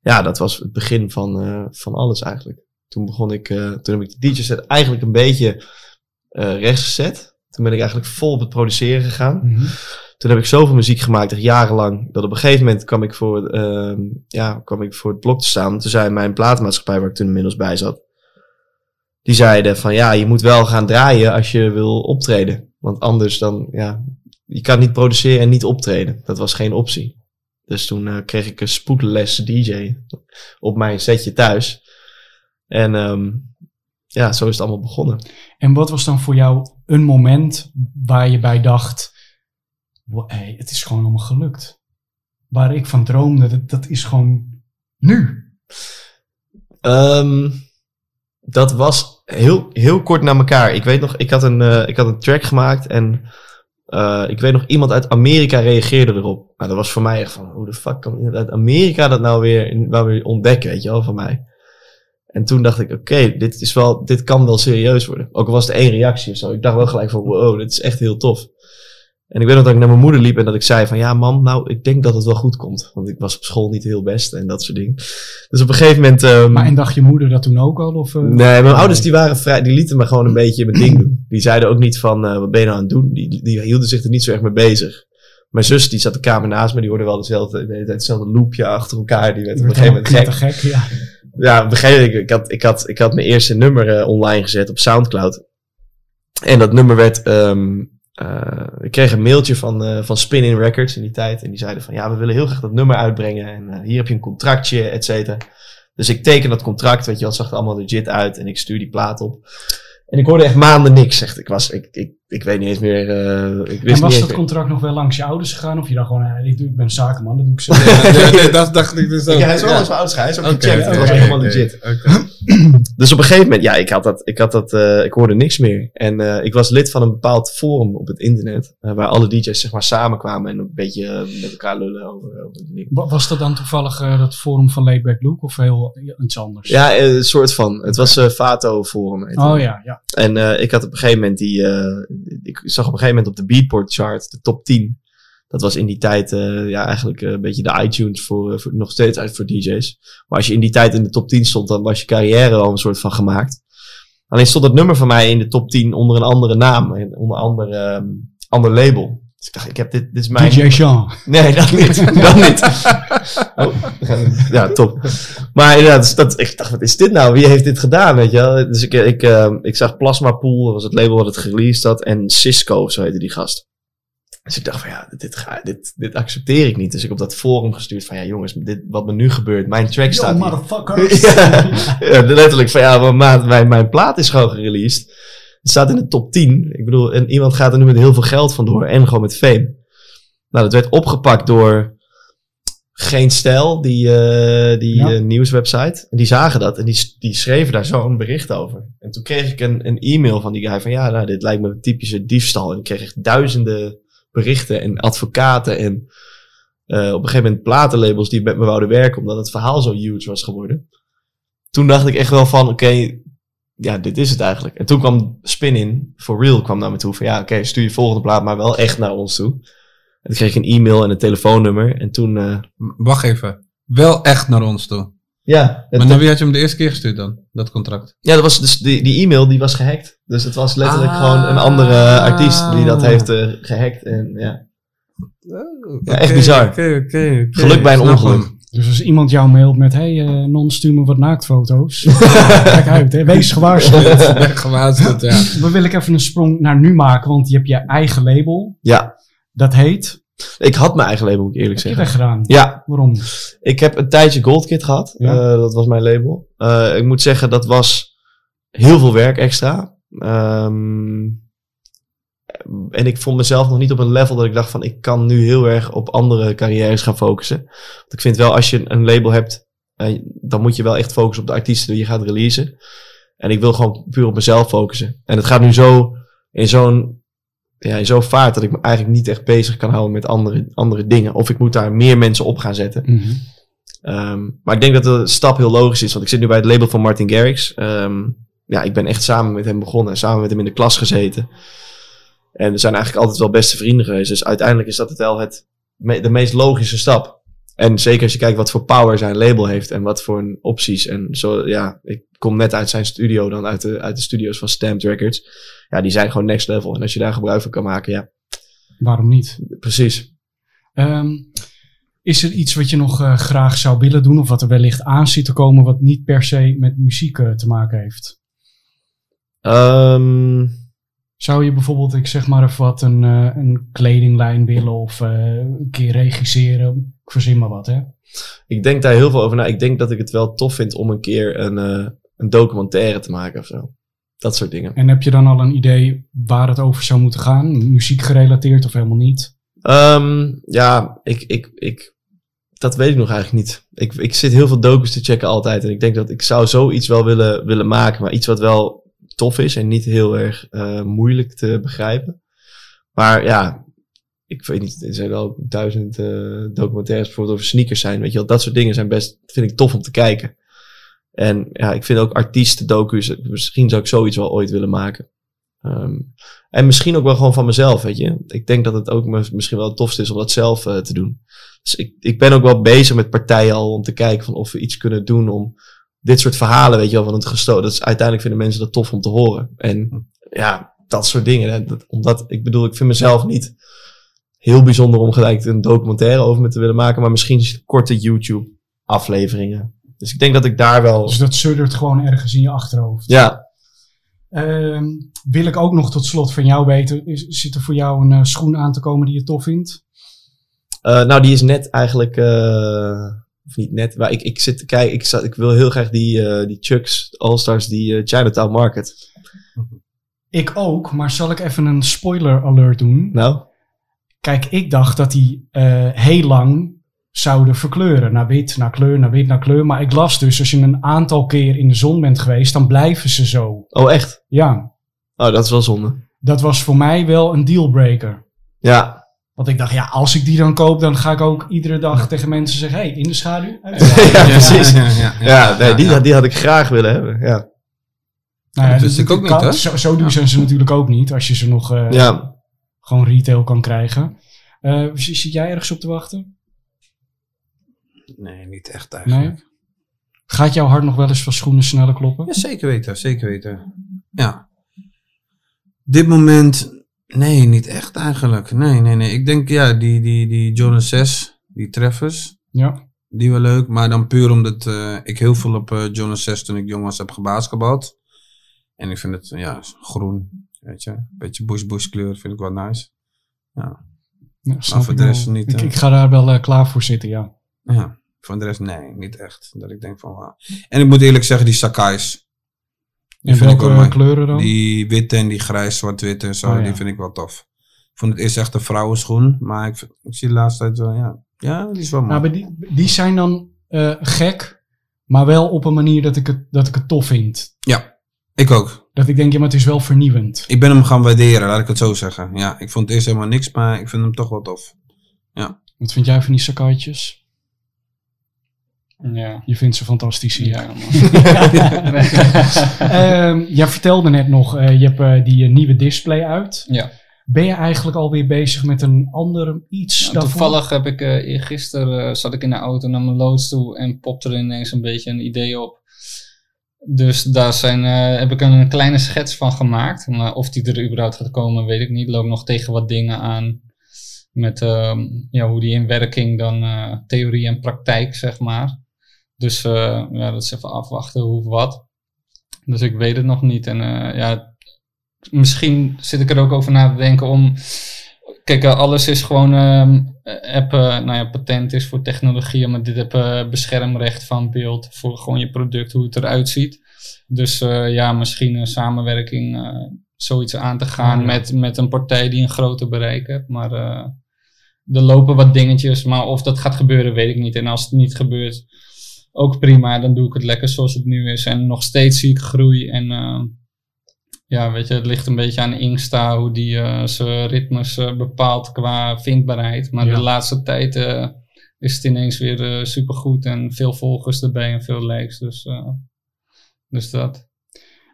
ja, dat was het begin van, eh, van alles eigenlijk. Toen begon ik, eh, toen heb ik de DJ-set eigenlijk een beetje eh rechts gezet. Toen ben ik eigenlijk vol op het produceren gegaan. Mhm. Toen heb ik zoveel muziek gemaakt, echt jarenlang, dat op een gegeven moment kwam ik voor, ehm, ja, kwam ik voor het blok te staan. Toen zei mijn platenmaatschappij, waar ik toen inmiddels bij zat, die zeiden van ja, je moet wel gaan draaien als je wil optreden. Want anders dan, ja, je kan niet produceren en niet optreden. Dat was geen optie. Dus toen eh, kreeg ik een spoedles DJ op mijn setje thuis. En ehm, ja, zo is het allemaal begonnen. En wat was dan voor jou een moment waar je bij dacht, "Wow, hey, het is gewoon allemaal gelukt. Waar ik van droomde, dat, dat is gewoon nu. Ehm, dat was heel, heel kort na elkaar. Ik weet nog, ik had een, eh, ik had een track gemaakt en eh, ik weet nog, iemand uit Amerika reageerde erop. Nou, dat was voor mij echt van, hoe de fuck kan iemand uit Amerika dat nou weer, nou weer ontdekken, weet je wel, van mij. En toen dacht ik, oké, dit is wel, dit kan wel serieus worden. Ook al was het één reactie of zo. Ik dacht wel gelijk van, wow, dit is echt heel tof. En ik weet nog dat ik naar mijn moeder liep en dat ik zei van, ja mam, nou, ik denk dat het wel goed komt. Want ik was op school niet heel best en dat soort dingen. Dus op een gegeven moment... ehm, Maar en dacht je moeder dat toen ook al? Of, eh? Nee, mijn ouders die waren vrij, die lieten me gewoon een beetje mijn ding doen. Die zeiden ook niet van, eh, wat ben je nou aan het doen? Die, die hielden zich er niet zo erg mee bezig. Mijn zus, die zat de kamer naast me, die hoorde wel dezelfde, de hetzelfde loopje achter elkaar. Die werd op een gegeven moment gek. gek. Ja. Ja, begreep ik. Ik had, ik had, ik had mijn eerste nummer eh, online gezet op Soundcloud. En dat nummer werd, ehm, eh, ik kreeg een mailtje van, eh, van Spin-In Records in die tijd. En die zeiden van, ja, we willen heel graag dat nummer uitbrengen. En hier heb je een contractje, et cetera. Dus ik teken dat contract, weet je het zag er allemaal legit uit. En ik stuur die plaat op. En ik hoorde echt maanden niks, zegt. Ik was, ik, ik, ik weet niet eens meer, eh, ik wist En niet was dat meer. contract nog wel langs je ouders gegaan? Of je dacht gewoon, eh, ik, doe, ik ben zakenman, dat doe ik zo. dat dacht ik dus ook. Ja, hij is wel eens mijn ouders, hij is ook Oké, gecheckt. Het oké, was helemaal legit. Dus op een gegeven moment, ja, ik had dat, ik had dat, eh, ik hoorde niks meer. En eh, ik was lid van een bepaald forum op het internet, waar alle DJ's zeg maar samenkwamen en een beetje met elkaar lullen over, over die dingen. Wa- Was dat dan toevallig dat forum van Laidback Luke of heel iets anders? Ja, een soort van. Het was eh Fato forum. Oh het. ja, ja. En eh, ik had op een gegeven moment die, eh, ik zag op een gegeven moment op de Beatport chart de top 10. Dat was in die tijd eh, ja, eigenlijk eh, een beetje de iTunes voor, eh, voor nog steeds uit voor DJ's. Maar als je in die tijd in de top 10 stond, dan was je carrière al een soort van gemaakt. Alleen stond het nummer van mij in de top 10 onder een andere naam, en onder een ander, ehm, ander label. Dus ik dacht, ik heb dit, dit is mijn... DJ Jean. Nee, dat niet. dat niet. Oh, ja, top. Maar inderdaad, dus dat, ik dacht, wat is dit nou? Wie heeft dit gedaan, weet je wel? Dus ik, ik, eh, ik zag Plasma Pool, dat was het label wat het gereleased had, en Cisco, zo heette die gast. Dus ik dacht van ja, dit, ga, dit, dit accepteer ik niet. Dus ik op dat forum gestuurd van ja jongens, dit, wat me nu gebeurt, mijn track staat Yo, motherfuckers. ja, ja, letterlijk van ja, maat, mijn, mijn plaat is gewoon gereleased. Het staat in de top 10. Ik bedoel, en iemand gaat er nu met heel veel geld vandoor en gewoon met fame. Nou, dat werd opgepakt door Geen Stijl, die, eh, die Ja. eh, nieuwswebsite. En die zagen dat en die, die schreven daar zo'n bericht over. En toen kreeg ik een, een e-mail van die guy van ja, nou, dit lijkt me een typische diefstal. En ik kreeg echt duizenden berichten en advocaten en eh, op een gegeven moment platenlabels die met me wouden werken omdat het verhaal zo huge was geworden. Toen dacht ik echt wel van oké, ja, dit is het eigenlijk. En toen kwam Spin In, For Real, kwam naar me toe van ja, oké, stuur je volgende plaat maar wel echt naar ons toe. En toen kreeg ik een e-mail en een telefoonnummer. En toen, eh, Wacht even. Wel echt naar ons toe. ja, het- Maar naar wie had je hem de eerste keer gestuurd dan? Dat contract. ja, dat was dus die, die e-mail die was gehackt. Dus het was letterlijk Ah. gewoon een andere artiest die dat heeft eh, gehackt. En ja, Ja, echt Oké, bizar. Oké, oké, oké. Geluk bij een Snap ongeluk. hem. Dus als iemand jou mailt met, hey eh, non, stuur me wat naaktfoto's. Kijk uit, hè. wees gewaarschuwd. Ben gewaarschuwd, ja. Dan wil ik even een sprong naar nu maken, want je hebt je eigen label. ja, Dat heet, ik had mijn eigen label, moet ik eerlijk heb je zeggen. weggedaan. Ja, Waarom? ik heb een tijdje Goldkit gehad. Ja. Eh, dat was mijn label. Eh, ik moet zeggen, dat was heel veel werk extra. Ehm, en ik vond mezelf nog niet op een level dat ik dacht van ik kan nu heel erg op andere carrières gaan focussen. Want ik vind wel als je een label hebt, eh, dan moet je wel echt focussen op de artiesten die je gaat releasen. En ik wil gewoon puur op mezelf focussen. En het gaat nu zo in zo'n ja, in zo'n vaart dat ik me eigenlijk niet echt bezig kan houden met andere, andere dingen. Of ik moet daar meer mensen op gaan zetten. Mhm. Ehm, maar ik denk dat de stap heel logisch is, want ik zit nu bij het label van Martin Garrix. Ehm, ja, ik ben echt samen met hem begonnen, samen met hem in de klas gezeten. En we zijn eigenlijk altijd wel beste vrienden geweest. Dus uiteindelijk is dat het wel het, me- de meest logische stap. En zeker als je kijkt wat voor power zijn label heeft en wat voor een opties. En zo, ja, ik kom net uit zijn studio, dan uit de, uit de studio's van Stamped Records. Ja, die zijn gewoon next level. En als je daar gebruik van kan maken, ja, Waarom niet? precies. Ehm, is er iets wat je nog eh, graag zou willen doen, of wat er wellicht aan zit te komen, wat niet per se met muziek eh, te maken heeft? Ehm Zou je bijvoorbeeld, ik zeg maar even wat, een, eh, een kledinglijn willen of eh, een keer regisseren? Ik verzin maar wat, hè? Ik denk daar heel veel over na. Ik denk dat ik het wel tof vind om een keer een, eh, een documentaire te maken of zo. Dat soort dingen. En heb je dan al een idee waar het over zou moeten gaan? Muziek gerelateerd of helemaal niet? Ehm, ja, ik, ik, ik, dat weet ik nog eigenlijk niet. Ik, ik zit heel veel docus te checken altijd. En ik denk dat ik zou zoiets wel willen, willen maken. Maar iets wat wel tof is en niet heel erg eh, moeilijk te begrijpen. Maar ja, ik weet niet. Er zijn wel duizend eh, documentaires bijvoorbeeld over sneakers zijn. Weet je wel, dat soort dingen zijn best, vind ik tof om te kijken. En ja, ik vind ook artiesten docus. Misschien zou ik zoiets wel ooit willen maken. Ehm, en misschien ook wel gewoon van mezelf, weet je. Ik denk dat het ook misschien wel het tofste is om dat zelf eh, te doen. Dus ik, ik ben ook wel bezig met partijen al om te kijken van of we iets kunnen doen om dit soort verhalen, weet je wel, van het gestoten. Dat is uiteindelijk vinden mensen dat tof om te horen. En ja, dat soort dingen. Hè, dat, omdat, ik bedoel, ik vind mezelf niet heel bijzonder om gelijk een documentaire over me te willen maken, maar misschien korte YouTube afleveringen. Dus ik denk dat ik daar wel, Dus dat suddert gewoon ergens in je achterhoofd. ja, Ehm, wil ik ook nog tot slot van jou weten, is, zit er voor jou een eh, schoen aan te komen die je tof vindt? Eh, nou, die is net eigenlijk. Of niet net, maar ik, ik zit te kijken. Ik, zat, ik wil heel graag die, eh, die Chucks All-Stars, die eh, Chinatown Market. Ik ook, maar zal ik even een spoiler alert doen? Nou, Kijk, ik dacht dat die eh, heel lang zouden verkleuren. Naar wit, naar kleur, naar wit, naar kleur. Maar ik las dus, als je een aantal keer in de zon bent geweest, dan blijven ze zo. oh echt? Ja, Oh, dat is wel zonde. dat was voor mij wel een dealbreaker. Ja, Want ik dacht, ja, als ik die dan koop, dan ga ik ook iedere dag tegen mensen zeggen: hey, in de schaduw. ja, precies. Ja, ja, Ja, nee, die, ja. die had ik graag willen hebben. Ja, Nou ja, Dat wist ik ook kan- niet, hè? Zo, zo duur zijn ze natuurlijk ook niet, als je ze nog eh, ja. gewoon retail kan krijgen. Eh, zit zit jij ergens op te wachten? Nee, niet echt eigenlijk. Nee? Gaat jouw hart nog wel eens van schoenen sneller kloppen? Ja, zeker weten, zeker weten. Ja. Dit moment, nee, niet echt eigenlijk. Nee, nee, nee. Ik denk, ja, die, die, die Jonas 6, die treffers, Ja. die wel leuk. Maar dan puur omdat eh, ik heel veel op eh Jonas 6 toen ik jong was heb gebasketbald. En ik vind het, ja, groen, weet je. Beetje bush-bush kleur vind ik wel nice. Ja, Ja, voor ik de wel. rest niet, Ik, hè? ik ga daar wel eh, klaar voor zitten, ja. ja. Voor de rest, nee, niet echt. Dat ik denk van, wauw. En ik moet eerlijk zeggen, die Sakai's. En vind ik welke wel kleuren dan? Die witte en die grijs, zwart-wit en zo, Oh, ja. die vind ik wel tof. Ik vond het eerst echt een vrouwenschoen, maar ik, ik zie de laatste tijd wel, ja, Ja, die is wel mooi. Nou, maar die, die zijn dan eh, gek, maar wel op een manier dat ik, het, dat ik het tof vind. Ja, ik ook. Dat ik denk, ja, maar het is wel vernieuwend. Ik ben hem gaan waarderen, laat ik het zo zeggen. Ja, ik vond het eerst helemaal niks, maar ik vind hem toch wel tof. Wat vind jij van die Sakai'tjes? Ja. Je vindt ze fantastisch hier. Ja, man. Ehm, jij vertelde net nog, eh, je hebt eh, die eh, nieuwe display uit. ja. Ben je eigenlijk alweer bezig met een ander iets Nou, daarvoor? toevallig heb ik uh, gisteren zat ik in de auto naar mijn loods toe en popte er ineens een beetje een idee op. Dus daar zijn, uh, heb ik een kleine schets van gemaakt. Maar of die er überhaupt gaat komen, weet ik niet. Loop nog tegen wat dingen aan. Met uh, ja, hoe die in werking dan uh, theorie en praktijk, zeg maar. Dus ja, dat is even afwachten hoe wat. Dus ik weet het nog niet. En ja, misschien zit ik er ook over na te denken om. Kijk, alles is gewoon. Um, app, nou ja, patent is voor technologie, maar dit heb beschermrecht van beeld voor gewoon je product, hoe het eruit ziet. Dus ja, misschien een samenwerking, zoiets aan te gaan ja. met, met een partij die een groter bereik heeft. Maar er lopen wat dingetjes, maar of dat gaat gebeuren, weet ik niet. En als het niet gebeurt, ook prima. Dan doe ik het lekker zoals het nu is. En nog steeds zie ik groei en ja, weet je, het ligt een beetje aan Insta hoe die uh, zijn ritmes uh, bepaalt qua vindbaarheid. Maar Ja. de laatste tijd is het ineens weer supergoed en veel volgers erbij en veel likes. Dus, dus dat.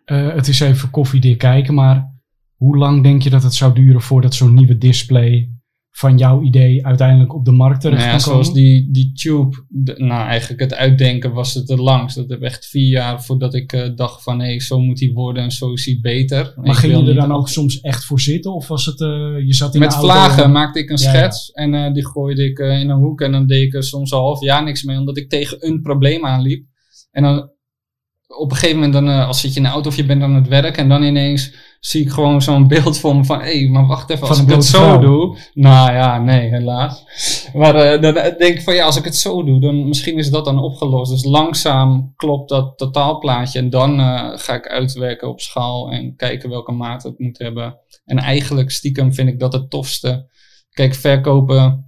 Eh, het is even koffiedik kijken, maar hoe lang denk je dat het zou duren voordat zo'n nieuwe display van jouw idee uiteindelijk op de markt terecht Nou ja, kan komen? zoals die, die tube, de- nou eigenlijk het uitdenken was het het langst. Dat heb echt vier jaar voordat ik eh, dacht van hé, hey, zo moet hij worden en zo is hij beter. maar ging je er dan ook soms echt voor zitten? Of was het, eh, je zat in Met de vlagen en- maakte ik een Ja, ja. schets en eh, die gooide ik in een hoek en dan deed ik er soms een half jaar niks mee, omdat ik tegen een probleem aanliep. En dan op een gegeven moment, dan, als zit je in de auto of je bent aan het werk en dan ineens zie ik gewoon zo'n beeld voor me van, hé, maar wacht even, Van als ik het blote zo vrouw. doe. Nou ja, nee, helaas. Maar eh, dan denk ik van, ja, als ik het zo doe, dan misschien is dat dan opgelost. Dus langzaam klopt dat totaalplaatje en dan eh, ga ik uitwerken op schaal en kijken welke maat het moet hebben. En eigenlijk stiekem vind ik dat het tofste. Kijk, verkopen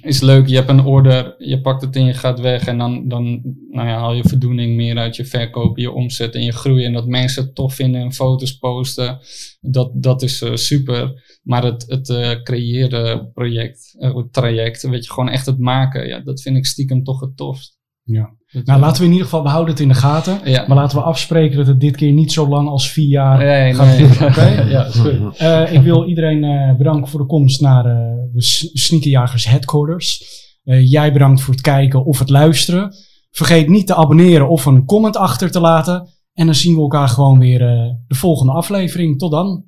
is leuk. Je hebt een order, je pakt het en je gaat weg. En dan, dan nou ja, haal je voldoening meer uit je verkopen, je omzet en je groei. En dat mensen het tof vinden en foto's posten, dat, dat is eh, super. Maar het, het eh, creëren project, het traject, weet je, gewoon echt het maken, ja, dat vind ik stiekem toch het tofst. Ja. Dat, Nou, eh, laten we in ieder geval behouden het in de gaten. ja. Maar laten we afspreken dat het dit keer niet zo lang als vier jaar Nee, gaat nee. duren. Oké? ja, is goed. Eh, ik wil iedereen eh, bedanken voor de komst naar eh, de Sneakerjagers Headquarters. Eh, jij bedankt voor het kijken of het luisteren. Vergeet niet te abonneren of een comment achter te laten. En dan zien we elkaar gewoon weer eh, de volgende aflevering. Tot dan.